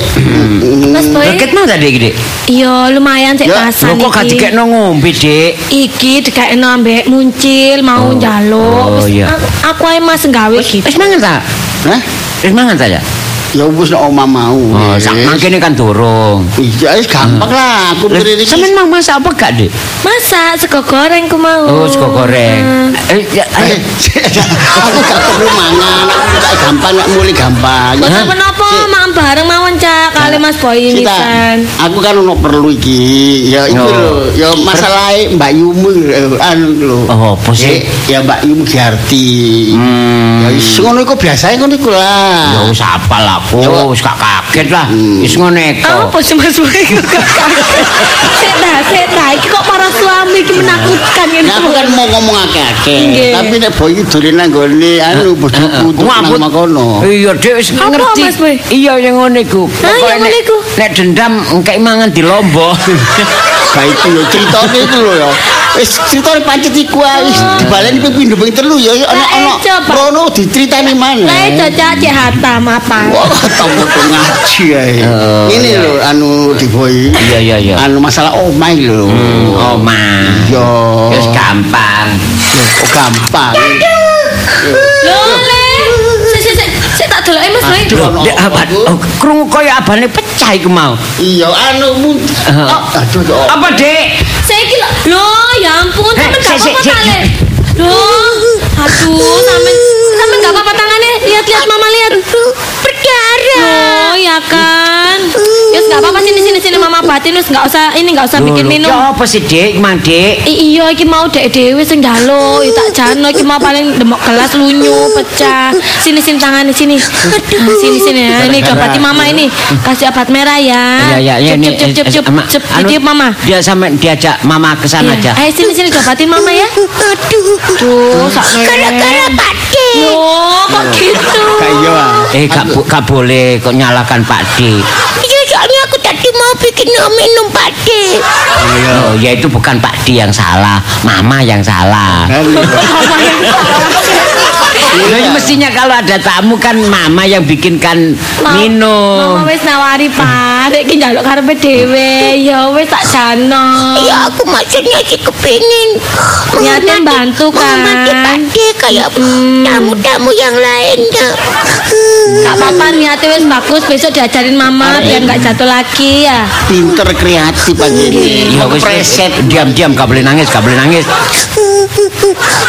Speaker 5: Mas Boy.
Speaker 6: Leket mau tadi, Dik?
Speaker 5: Iya, lumayan cek
Speaker 2: Ya,
Speaker 5: pasan
Speaker 6: Loh kok gak dikekno ngombe, Dik?
Speaker 5: Iki dikekno ambek muncil mau njaluk.
Speaker 6: oh, iya.
Speaker 5: Aku, ae Mas nggawe gitu.
Speaker 6: Wis mangan ta?
Speaker 2: Hah?
Speaker 6: Wis mangan ta ya?
Speaker 2: Ya wis nek oma mau.
Speaker 6: Oh, sak mangkene kan durung.
Speaker 2: Iya, wis gampang lah. Aku mrene iki.
Speaker 6: Sampeyan mau masak apa gak, Dik?
Speaker 5: Masak sego goreng ku mau.
Speaker 6: Oh, sego goreng. Eh, ya,
Speaker 2: Eh,
Speaker 6: ayo. [LAUGHS]
Speaker 2: aku gak perlu mangan. Aku tak gampang nek mulai gampang.
Speaker 5: Mboten menapa, maem bareng mawon Cak kali Mas Boy kan.
Speaker 2: aku kan ono perlu iki. Ya iku
Speaker 6: Oh.
Speaker 2: lho, ya masalahe Mbak Yumu eh, anu lho.
Speaker 6: Oh, apa sih?
Speaker 2: Eh, Ya Mbak Yumu Giarti.
Speaker 6: Hmm.
Speaker 2: Ya wis ngono iku biasae ngono iku
Speaker 6: Ya
Speaker 2: lah.
Speaker 6: wis apal aku,
Speaker 2: Wak.
Speaker 6: wis gak kaget lah.
Speaker 2: Hmm.
Speaker 6: Wis ngene
Speaker 5: Oh, apa
Speaker 6: kok.
Speaker 5: sih Mas [LAUGHS] Boy kok kaget. Sik dah, sik dah. Iki kok para suami iki menakutkan ini.
Speaker 2: Nah, aku kan mau ngomong akeh-akeh. Tapi nek boy iki dolen nang gone anu bojoku nang makono.
Speaker 6: Iya, Dik wis ngerti. Iya, yang ngono iku.
Speaker 5: Hah,
Speaker 6: Pokoke nek- dendam engkek mangan di lombok.
Speaker 2: Kayak itu ya ceritane itu lho ya. Wis ceritane pancet iku ae dibaleni ping pindho ping telu ya ana ana
Speaker 5: eh, coba.
Speaker 2: rono dicritani maneh.
Speaker 5: Lah itu Cak cek hatam apa?
Speaker 2: Wah, tamu tuh ngaji ae.
Speaker 6: Oh,
Speaker 2: Ini lho anu di boy.
Speaker 6: Iya, iya, iya.
Speaker 2: Anu masalah omah iki lho.
Speaker 6: Oh, ma.
Speaker 2: Iya.
Speaker 6: Wis gampang.
Speaker 2: Oh, gampang.
Speaker 5: Lho, Le. Sik sik sik, sik tak deloke Mas Boy.
Speaker 2: Aduh.
Speaker 6: Loh, Dek, apa? Oh, krungu kaya abane pecah iku mau.
Speaker 2: Iya, anu aduh.
Speaker 6: Apa, Dik?
Speaker 5: Lho. Loh, ya ampun,
Speaker 6: Eh,
Speaker 5: sampe gak apa-apa
Speaker 6: sik.
Speaker 5: ta, Le. Loh, aduh, sampe sampe gak apa-apa tangannya. Lihat-lihat Mama lihat.
Speaker 3: Berdarah.
Speaker 5: Oh, ya kan. Yus gak apa-apa sini sini sini Mama batin wis gak usah ini gak usah bikin minum.
Speaker 6: Ya apa sih, Dik? Mang, Dik?
Speaker 5: I- iya iki mau dek dhewe sing njaluk, ya tak jano iki mau paling demok gelas lunyu pecah. Sini sini tangannya sini. Aduh, sini sini ya. Ini dapati mama ini. Kasih obat merah ya.
Speaker 6: Ya, ya, ya,
Speaker 5: Cup,
Speaker 6: ini.
Speaker 5: cup, cup, cup,
Speaker 6: eh, Ma-
Speaker 5: cup.
Speaker 6: anu,
Speaker 5: Ditiup mama.
Speaker 6: Dia sama diajak mama ke sana
Speaker 5: Iya.
Speaker 6: aja.
Speaker 5: Ayo sini sini dobatin mama ya.
Speaker 3: Aduh.
Speaker 5: Tuh, sak
Speaker 3: Gara-gara Pak De.
Speaker 5: Loh, kok gitu?
Speaker 2: Kayak iya, ah.
Speaker 6: Eh, gak, gak boleh kok nyalakan Pak Dik.
Speaker 3: Bikin minum Pak De.
Speaker 6: Oh, ya itu bukan Pak Dik yang salah, Mama yang salah. [LAUGHS]
Speaker 5: Mama yang salah.
Speaker 6: Lah ya mestinya kalau ada tamu kan mama yang bikinkan
Speaker 5: Ma-
Speaker 6: minum.
Speaker 5: Mama wis nawari Pak, rek ki njaluk karepe dhewe. Ya wis tak jano.
Speaker 3: Ya aku maksudnya sih kepingin
Speaker 5: Niatnya bantu, kan?
Speaker 3: D kayak tamu-tamu yang lainnya.
Speaker 5: Gak apa-apa niatnya wis bagus, besok diajarin mama biar nggak jatuh lagi ya.
Speaker 2: Pinter kreatif ini.
Speaker 6: Ya wis
Speaker 2: kepreset.
Speaker 6: diam-diam gak boleh nangis, gak boleh nangis.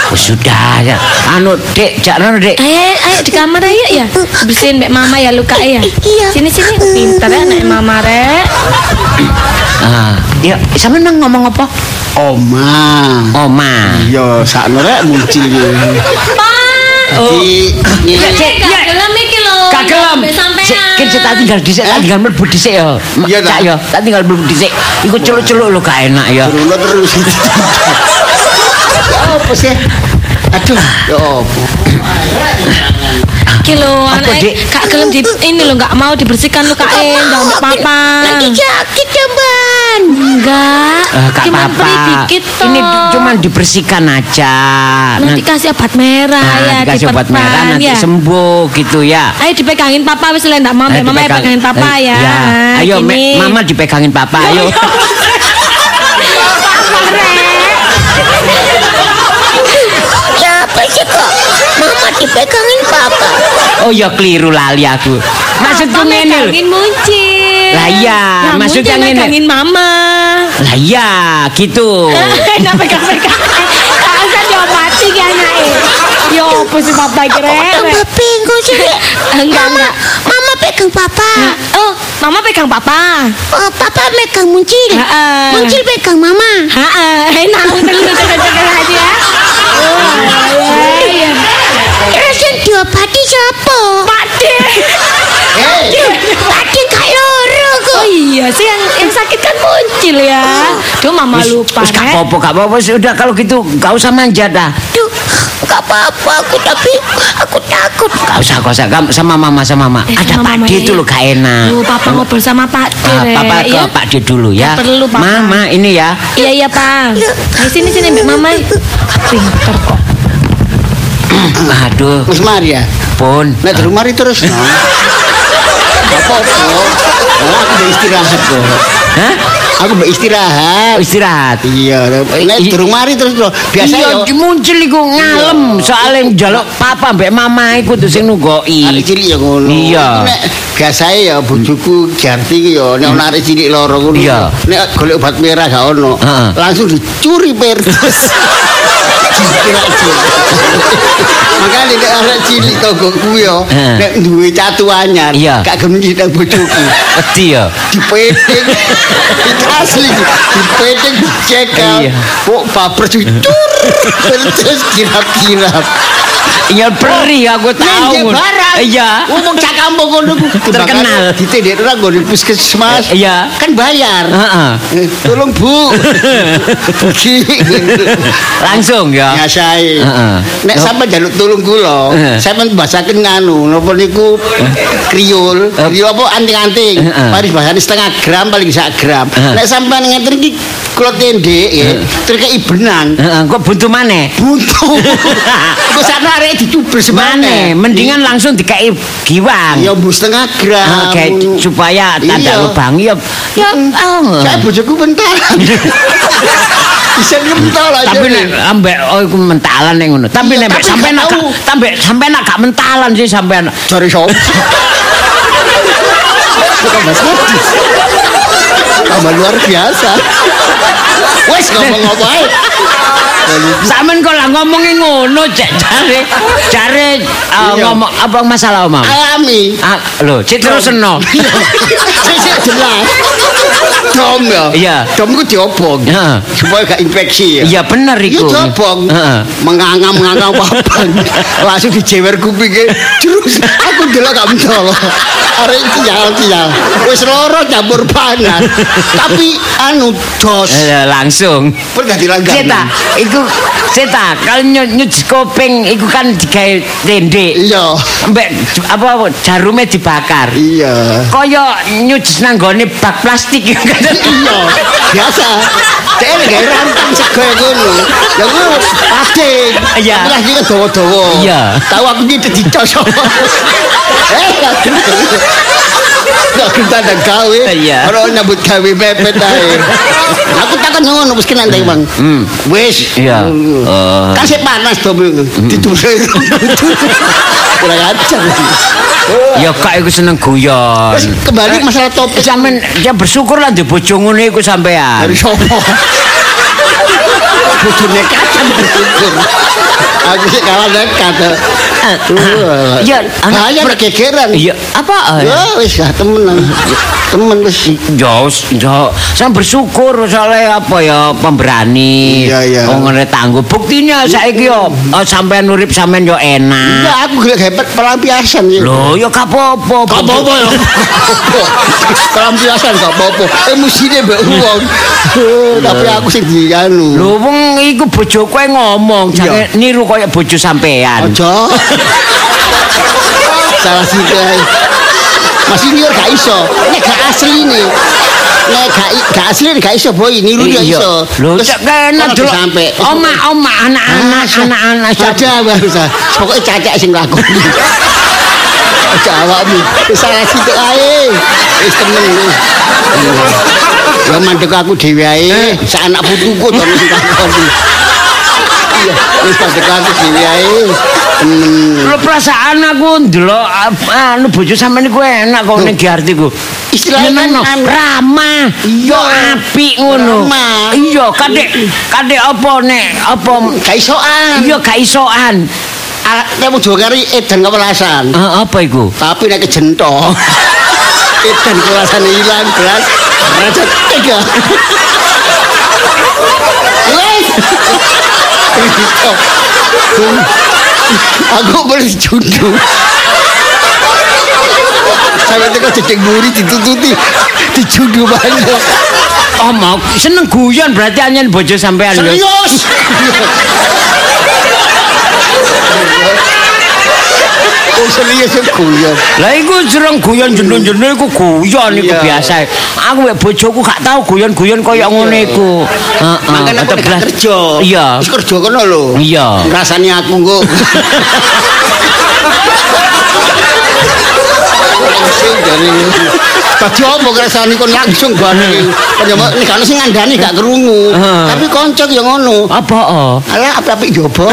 Speaker 6: Wis sudah ya. Anu, Dek, jangan Dek.
Speaker 5: Ayo, ayo, ayo di kamar ayo ya. Bersihin mbak mama ya luka ya.
Speaker 3: Iya.
Speaker 5: Sini sini, pinter ya anak mama rek.
Speaker 6: Ah, ya sampe nang ngomong apa?
Speaker 2: Oma.
Speaker 6: Oma.
Speaker 2: Yo sakno rek muncul iki.
Speaker 5: Pak.
Speaker 2: Jadi
Speaker 6: Ya, Cek,
Speaker 5: Gak
Speaker 6: ya.
Speaker 5: gelem iki lho.
Speaker 6: Kagelem.
Speaker 5: Sampai
Speaker 6: Cek, kan saya tak tinggal dhisik, tak tinggal mlebu dhisik ya.
Speaker 2: Iya,
Speaker 6: Cak
Speaker 2: tak.
Speaker 6: ya, tak tinggal mlebu dhisik. Iku celuk-celuk lho gak enak ya.
Speaker 2: Bruno terus. [LAUGHS] Apa sih? Aduh, ya apa?
Speaker 5: Iki lho
Speaker 6: Dik?
Speaker 5: gak gelem di ini lho gak mau dibersihkan lukae, jangan mbak papa.
Speaker 3: Lagi sakit ya, Ban.
Speaker 5: Enggak.
Speaker 6: Eh, gak
Speaker 5: Cuman
Speaker 6: apa-apa. Ini cuma dibersihkan aja.
Speaker 5: nanti kasih obat merah
Speaker 6: Nah,
Speaker 5: ya
Speaker 6: dikasih obat merah nanti
Speaker 5: ya.
Speaker 6: sembuh gitu ya.
Speaker 5: Ayo dipegangin papa wis lek ndak mau,
Speaker 6: Eh,
Speaker 5: mama
Speaker 6: dipegang-
Speaker 5: pegangin papa
Speaker 6: eh,
Speaker 5: ya.
Speaker 6: ya. Ayo. Me- mama dipegangin papa, ayo.
Speaker 3: Sih kok? Mama dipegangin papa.
Speaker 6: Oh ya keliru lali aku. Maksudku ngene lho.
Speaker 5: muncul.
Speaker 6: Lah iya,
Speaker 5: Nah,
Speaker 6: maksudnya ngene.
Speaker 5: megangin mama.
Speaker 6: Lah iya, gitu. [LAUGHS]
Speaker 5: Enak pegang-pegang. Kan yo mati ki anake. Yo apa sih papa kira?
Speaker 3: Tambah bingung sih. Rek. [LAUGHS]
Speaker 5: Enggak,
Speaker 3: Mama,
Speaker 5: enggak.
Speaker 3: Mama pegang papa.
Speaker 5: Oh, mama pegang papa.
Speaker 3: Oh, papa pegang muncil.
Speaker 5: Heeh.
Speaker 3: Muncil pegang mama.
Speaker 5: Heeh, [LAUGHS] enak Iya sih yang yang sakit kan muncul ya. Duh mama
Speaker 6: Wis-
Speaker 5: lupa.
Speaker 6: wis gak apa-apa, gak apa-apa. Sudah kalau gitu gak usah manja dah.
Speaker 3: Duh, gak apa-apa aku tapi aku takut.
Speaker 6: Gak usah, gak usah. Kamu sama mama, sama mama.
Speaker 5: Eh,
Speaker 6: Ada
Speaker 5: sama
Speaker 6: Pak
Speaker 5: mama,
Speaker 6: D
Speaker 5: ya,
Speaker 6: itu
Speaker 5: ya.
Speaker 6: loh gak enak.
Speaker 5: Duh, papa ngobrol sama Pak D.
Speaker 6: Ah,
Speaker 5: Rek,
Speaker 6: papa ke
Speaker 5: ya.
Speaker 6: Pak D dulu ya.
Speaker 5: Nggak perlu, Papa.
Speaker 6: Mama, ini ya.
Speaker 5: Iya iya Pak. Di sini sini Mbak Mama. Pinter kok. [CLEARS THROAT]
Speaker 6: Aduh,
Speaker 2: Wis mari ya.
Speaker 6: pun.
Speaker 2: Nek durung mari terus. [LAUGHS] Gak apa-apa. Aku mbak istirahat kok.
Speaker 6: Hah?
Speaker 2: Aku mbak istirahat.
Speaker 6: Istirahat.
Speaker 2: Iya, nek durung mari terus lho. Biasa
Speaker 6: iya, muncul iku ngalem soalnya njaluk papa mbek mama iku tuh sing nunggoki.
Speaker 2: Arek cilik ya ngono.
Speaker 6: Iya.
Speaker 2: Nek biasae ya bojoku Jarti ki ya nek ana arek cilik loro ngono.
Speaker 6: Iya.
Speaker 2: Nek golek obat merah gak ono, langsung dicuri [LAUGHS] perdos. Makanya nek arek cilik tonggoku ya, nek duwe catu anyar,
Speaker 6: Iya.
Speaker 2: gak gelem nyidang bojoku.
Speaker 6: Wedi ya.
Speaker 2: Dipeting. Asli. Dipeting dicekal.
Speaker 6: Iya.
Speaker 2: Kok baper dicur. Perdos kirap-kirap.
Speaker 6: Iya perih aku tahu. Iya.
Speaker 2: Ngomong cak kampung ngono.
Speaker 6: Terkenal.
Speaker 2: Ditindek ora nggo puskesmas.
Speaker 6: Eh, iya.
Speaker 2: Kan bayar.
Speaker 6: Heeh.
Speaker 2: Eh, Tolong Bu.
Speaker 6: Langsung ya.
Speaker 2: Biasae.
Speaker 6: Heeh.
Speaker 2: Nek sampe njaluk tulung kula, sampean bahasaken nganu, napa niku kriol.
Speaker 6: Eh.
Speaker 2: Kriol apa anting-anting.
Speaker 6: Heeh.
Speaker 2: Paling bahasane setengah gram paling sak gram. Nek sampean ngenten iki kula tendek ya, terus kei benang.
Speaker 6: Heeh, kok buntu maneh?
Speaker 2: Buntu. [LAUGHS] Kok sakno arek dicubur
Speaker 6: Maneh,
Speaker 2: semane.
Speaker 6: mendingan langsung dikai giwang.
Speaker 2: Ya bu setengah
Speaker 6: Ah,
Speaker 2: gram.
Speaker 6: kayak supaya tanda lubang ya ya.
Speaker 2: Saya bojoku mentalan. [LAUGHS] Aja.
Speaker 6: tapi nek ambek oh iku mentalan ning ngono. Tapi nek sampean nak sampe sampean nak gak mentalan sih sampean.
Speaker 2: Bukan mas Hadis. Tambah luar biasa. Wes ngomong apa ae.
Speaker 6: Sampean kok lah ngomongin ngono cek jare jare
Speaker 2: Iya.
Speaker 6: ngomong apa masalah omam?
Speaker 2: Alami.
Speaker 6: Ah, lho, cek terus seno.
Speaker 2: Sik jelas. Dom ya.
Speaker 6: Iya.
Speaker 2: Dom ku diobong.
Speaker 6: Heeh.
Speaker 2: Supaya gak infeksi ya.
Speaker 6: Iya bener
Speaker 2: Iya
Speaker 6: iku.
Speaker 2: diobong.
Speaker 6: Heeh.
Speaker 2: Menganga menganga papan. [LAUGHS] Langsung dijewer kupinge. Terus aku delok gak mentol. Arek sial sial. Wis loro campur panas. Tapi anu dos.
Speaker 6: Eh, langsung.
Speaker 2: Pernah dilanggar.
Speaker 6: Ceta, iku Ceta, kalau nyu- nyuci kopeng iku kan digawe tendek.
Speaker 2: Iya.
Speaker 6: Mbek apa apa, jarume dibakar.
Speaker 2: Iya.
Speaker 6: Kaya nyuci nanggone bak plastik [LAUGHS]
Speaker 2: Iya. Biasa. Dek gawe rantang sego ngono. Ya ngono, pating.
Speaker 6: Iya.
Speaker 2: Lagi kan dawa-dawa.
Speaker 6: Iya.
Speaker 2: Tahu aku nyedek dicosok. Eh, Gak kita ada gawe.
Speaker 6: Iya.
Speaker 2: Orang nyambut gawe mepet ae. Aku takkan ngono wis kena ndek, Bang. Wis.
Speaker 6: Iya.
Speaker 2: Kan sik panas to, ditulur. [LAUGHS] Kurang ajar. [LAUGHS]
Speaker 6: Ya kak iku seneng guyon.
Speaker 2: Wis kembali masalah topik
Speaker 6: Sampeyan ya bersyukur lah di bojo ngene iku sampean.
Speaker 2: dari sopo. [LAUGHS] Bojone kacang bersyukur. Aku sih kalah nekat.
Speaker 6: Ya, anak-
Speaker 2: gegeran.
Speaker 6: Iya, apa?
Speaker 2: Ya wis lah temen. Temen wis.
Speaker 6: Ya, wis, ya, saya bersyukur soalnya apa ya pemberani.
Speaker 2: Iya, iya.
Speaker 6: Wong ngene tangguh. Buktinya saiki yo eh, sampean urip sampean yo enak.
Speaker 2: Ya aku gak hebat pelampiasan ya.
Speaker 6: Loh, ya gak apa-apa.
Speaker 2: Gak apa-apa ya. [LAUGHS] Pelampiasan gak apa-apa. Emosine mbek wong. Tapi aku sing dianu.
Speaker 6: Lho wong iku bojo kowe ngomong, jangan niru kaya bojo sampean.
Speaker 2: Ojo. Salah sih Masih niur gak iso. Nek gak asli nih. Nek gak gak asli gak iso boy niru ya
Speaker 6: Iya.
Speaker 2: iso. Terus
Speaker 6: kena
Speaker 2: kalau
Speaker 6: delok.
Speaker 2: sampe.
Speaker 6: Oma-oma anak-anak anak-anak
Speaker 2: Saja baru sa. Pokoknya sing lakoni. Ojo awakmu. Wis salah situ ae. Wis temen wis. Ya mandek aku dhewe ae. Sak anak putuku to sing lakoni. Iya, wis mandek aku dhewe ae.
Speaker 6: Lho perasaan aku ndelok anu bojo sampean iku enak kok ning Giarti ku.
Speaker 2: Istilahnya kan anu.
Speaker 6: ramah,
Speaker 2: Iya.
Speaker 6: apik ngono. Iya, kadek kadek apa nek apa
Speaker 2: Gak isoan.
Speaker 6: iya gak isoan.
Speaker 2: Nek mau kari edan kewelasan.
Speaker 6: Ah, apa iku?
Speaker 2: Tapi nek kejentok. [LAUGHS] edan kewelasan hilang belas. Raja tiga. Wes. [LAUGHS] Aku boleh jundu. Sampai teko cecek buri ditututi dijundu banyak.
Speaker 6: Oh, mau seneng guyon berarti anyen bojo sampean.
Speaker 2: Serius. Oh serius ya guyon.
Speaker 6: Lah iku jereng guyon jendul-jendul iku guyon iku biasa. Aku mek bojoku gak tau guyon-guyon kaya ngene iku. Heeh.
Speaker 2: Makanya aku kerja.
Speaker 6: Iya.
Speaker 2: Wis kerja kono lho.
Speaker 6: Iya.
Speaker 2: Rasane aku engko. langsung dari Tadi apa ngrasani kon langsung. Penyama nek ana sing ngandani gak krungu.
Speaker 6: Heeh.
Speaker 2: Tapi konco ya ngono.
Speaker 6: Apa oh?
Speaker 2: Alah apik-apik jobo.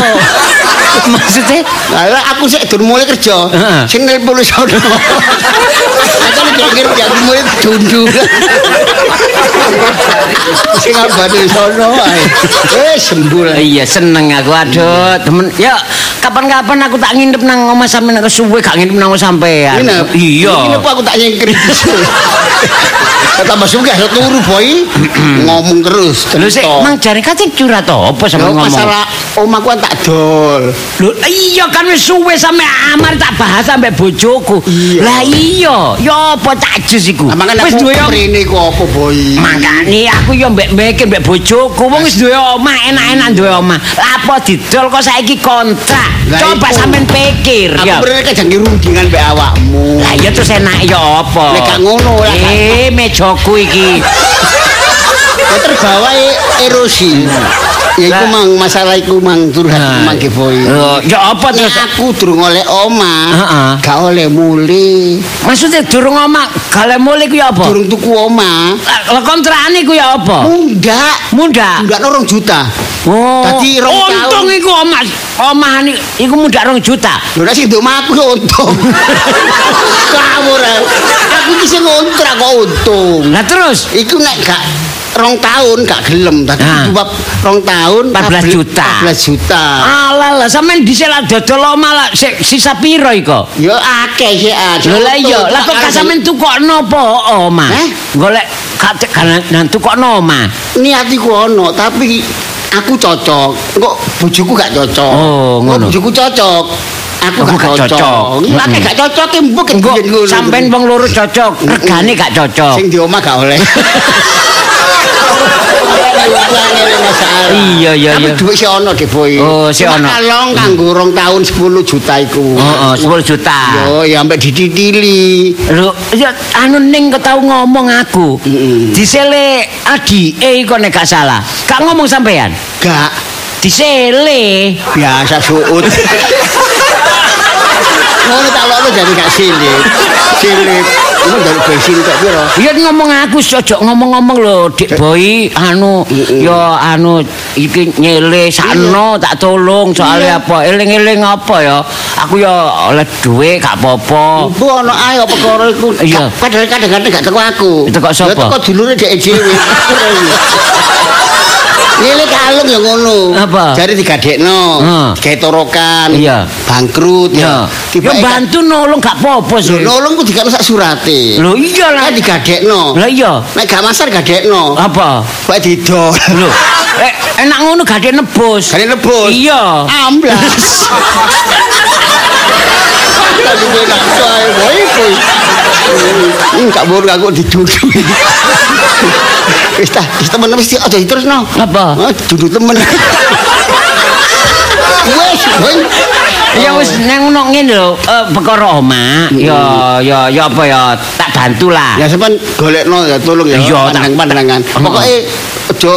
Speaker 2: [LAUGHS]
Speaker 6: Maksudnya
Speaker 2: Alah aku sik dur mulai kerja. Sing nelpon sono. Aku kira ya mulai dundu. Sing abane sono ae. Eh sembul.
Speaker 6: Iya seneng aku aduh temen ya kapan-kapan aku tak nginep nang omah sampean aku suwe gak nginep nang sampean. Iya.
Speaker 2: Nginep aku tak nyengkri. Tambah sugih ya turu boy. Ngomong terus.
Speaker 6: Lho sik mang jare kacing curhat apa
Speaker 2: Ya,
Speaker 6: sampe ngomong.
Speaker 2: masalah omahku kan tak dol.
Speaker 6: Lho iya kan wis suwe sampe amar tak bahas sampe bojoku. Lah iya, ya apa tak jus iku. Wis
Speaker 2: aku
Speaker 6: duwe
Speaker 2: mrene ku apa boy?
Speaker 6: Makane aku yo mbek-mbeke mbek bojoku wong wis duwe omah enak-enak duwe omah. Lah apa didol kok saiki kontrak. Coba
Speaker 2: iku.
Speaker 6: sampean pikir
Speaker 2: Aku
Speaker 6: ya.
Speaker 2: mrene kan rundingan mbek awakmu.
Speaker 6: Lah iya terus enak ya apa?
Speaker 2: Nek ngono lah.
Speaker 6: Eh mejoku iki.
Speaker 2: Terbawa e- erosi. Ya iku mang masalah iku mang curhat
Speaker 6: Nah.
Speaker 2: mang.
Speaker 6: Lho, ya apa terus?
Speaker 2: aku durung oleh omah,
Speaker 6: Heeh.
Speaker 2: gak oleh muli.
Speaker 6: Maksudnya durung omah gale mulai ku ya apa?
Speaker 2: Durung tuku omah,
Speaker 6: Lah kontrakane ku ya apa?
Speaker 2: mundak.
Speaker 6: Munda.
Speaker 2: Mundak orang juta.
Speaker 6: Oh.
Speaker 2: Dadi rong
Speaker 6: untung
Speaker 2: tahun.
Speaker 6: iku omah omah ni iku muda rong juta.
Speaker 2: Lho nek sing nduk aku ya untung. [LAUGHS] Kawur. ae. Aku iki sing ngontrak kok untung.
Speaker 6: Lah terus
Speaker 2: Iku nek gak rong tahun gak gelem tadi
Speaker 6: Ah.
Speaker 2: nah. rong tahun
Speaker 6: 14 juta.
Speaker 2: 14 juta.
Speaker 6: Alah lah sampean dhisik lah dodol omah lah sik sisa piro iko?
Speaker 2: Ya akeh ah.
Speaker 6: Lho lah iya, lah kok sampean tukokno apa omah?
Speaker 2: Eh?
Speaker 6: Golek gak nang tukokno omah.
Speaker 2: niatiku ono tapi aku cocok. Kok bojoku gak cocok.
Speaker 6: Oh, ngono.
Speaker 2: bojoku cocok. Aku gak
Speaker 6: gak
Speaker 2: cocok.
Speaker 6: cocok. Mm-mm.
Speaker 2: gak cocok ki mbok kebiyen ngono.
Speaker 6: sampean wong loro cocok, regane gak cocok.
Speaker 2: sing di omah gak oleh. [LAUGHS]
Speaker 6: Iya, iya,
Speaker 2: Tapi
Speaker 6: iya.
Speaker 2: duit si ono deh boy.
Speaker 6: Oh, si ono.
Speaker 2: Kalong kanggo rong tahun 10 juta iku.
Speaker 6: Heeh, 10 juta.
Speaker 2: Yo, ya sampai dititili.
Speaker 6: Lho, ya anu ning kok tau ngomong aku.
Speaker 2: Mm-mm.
Speaker 6: Disele adi eh kok nek gak salah. Gak ngomong sampean.
Speaker 2: Gak
Speaker 6: disele.
Speaker 2: Biasa suut. [LAUGHS] Ngono tak lokno jadi gak silip. Silip. Iku bensin?
Speaker 6: Ya ngomong aku ojo ngomong-ngomong lho, Dik Boy, anu ya anu iki nyele sakno tak tolong soalnya apa eling-eling apa ya. Aku ya oleh duit gak apa-apa.
Speaker 2: Bu ono ae apa perkara iku. Kadang-kadang gak teko aku.
Speaker 6: Teko sapa?
Speaker 2: Teko dulure dhek dhewe. [LAUGHS] Nile kalung ya ngono.
Speaker 6: Apa?
Speaker 2: Jare digadekno,
Speaker 6: Hmm.
Speaker 2: gawe torokan.
Speaker 6: Iya.
Speaker 2: Bangkrut
Speaker 6: Ya. Ya bantu nolong gak apa-apa sih.
Speaker 2: Nolong ku dikano sak surate.
Speaker 6: Lho iya lah.
Speaker 2: Digadekno.
Speaker 6: Lah iya.
Speaker 2: Nek gak masar gadekno.
Speaker 6: Apa?
Speaker 2: Pak didol.
Speaker 6: Lho, eh, enak ngono gak ada nebus.
Speaker 2: Gak nebus.
Speaker 6: Iya.
Speaker 2: Amblas. Tadi gue gak soal boy boy. Hmm, gak bodoh aku didudu. Wis ta, wis temen wis aja terusno.
Speaker 6: Apa?
Speaker 2: Oh, dudu temen. Wes.
Speaker 6: Ya wis nang ngono ngene lho, eh, perkara oma, ya ya ya apa ya tak bantu lah.
Speaker 2: Ya sampean golekno ya tolong ya
Speaker 6: Iya, tak-
Speaker 2: Pokoke ojo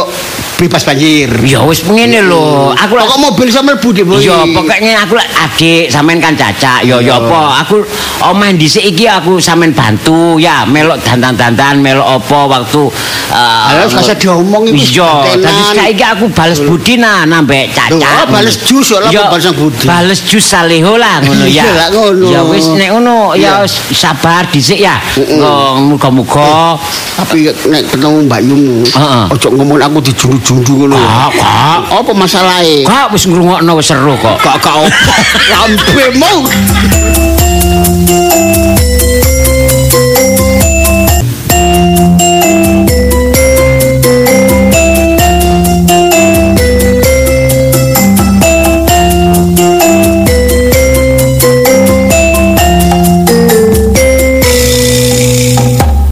Speaker 2: bebas banjir.
Speaker 6: Ya wis ngene lho, aku lah
Speaker 2: Pokok mobil sampe mlebu di boy.
Speaker 6: Ya pokoknya aku lah adik sampean kan caca ya ya apa aku omah dhisik iki aku sampean bantu ya melok dandan-dandan melok apa waktu eh,
Speaker 2: Ayo kasih diomong iku.
Speaker 6: Iya, dadi saiki aku bales budi nah nambah
Speaker 2: Loh,
Speaker 6: caca.
Speaker 2: oh, bales jus lah, bales budi.
Speaker 6: Bales jus saleho lah ngono [LAUGHS] ya.
Speaker 2: Ngono.
Speaker 6: Ya wis nek ngono ya wis sabar dhisik ya. Muga-muga
Speaker 2: Tapi nek ketemu Mbak Yung, ojo ngomong aku dudu ngono.
Speaker 6: Ah, kok
Speaker 2: apa masalahe?
Speaker 6: Kok wis ngrungokno wis seru kok.
Speaker 2: Kok kok opo? Lampemu.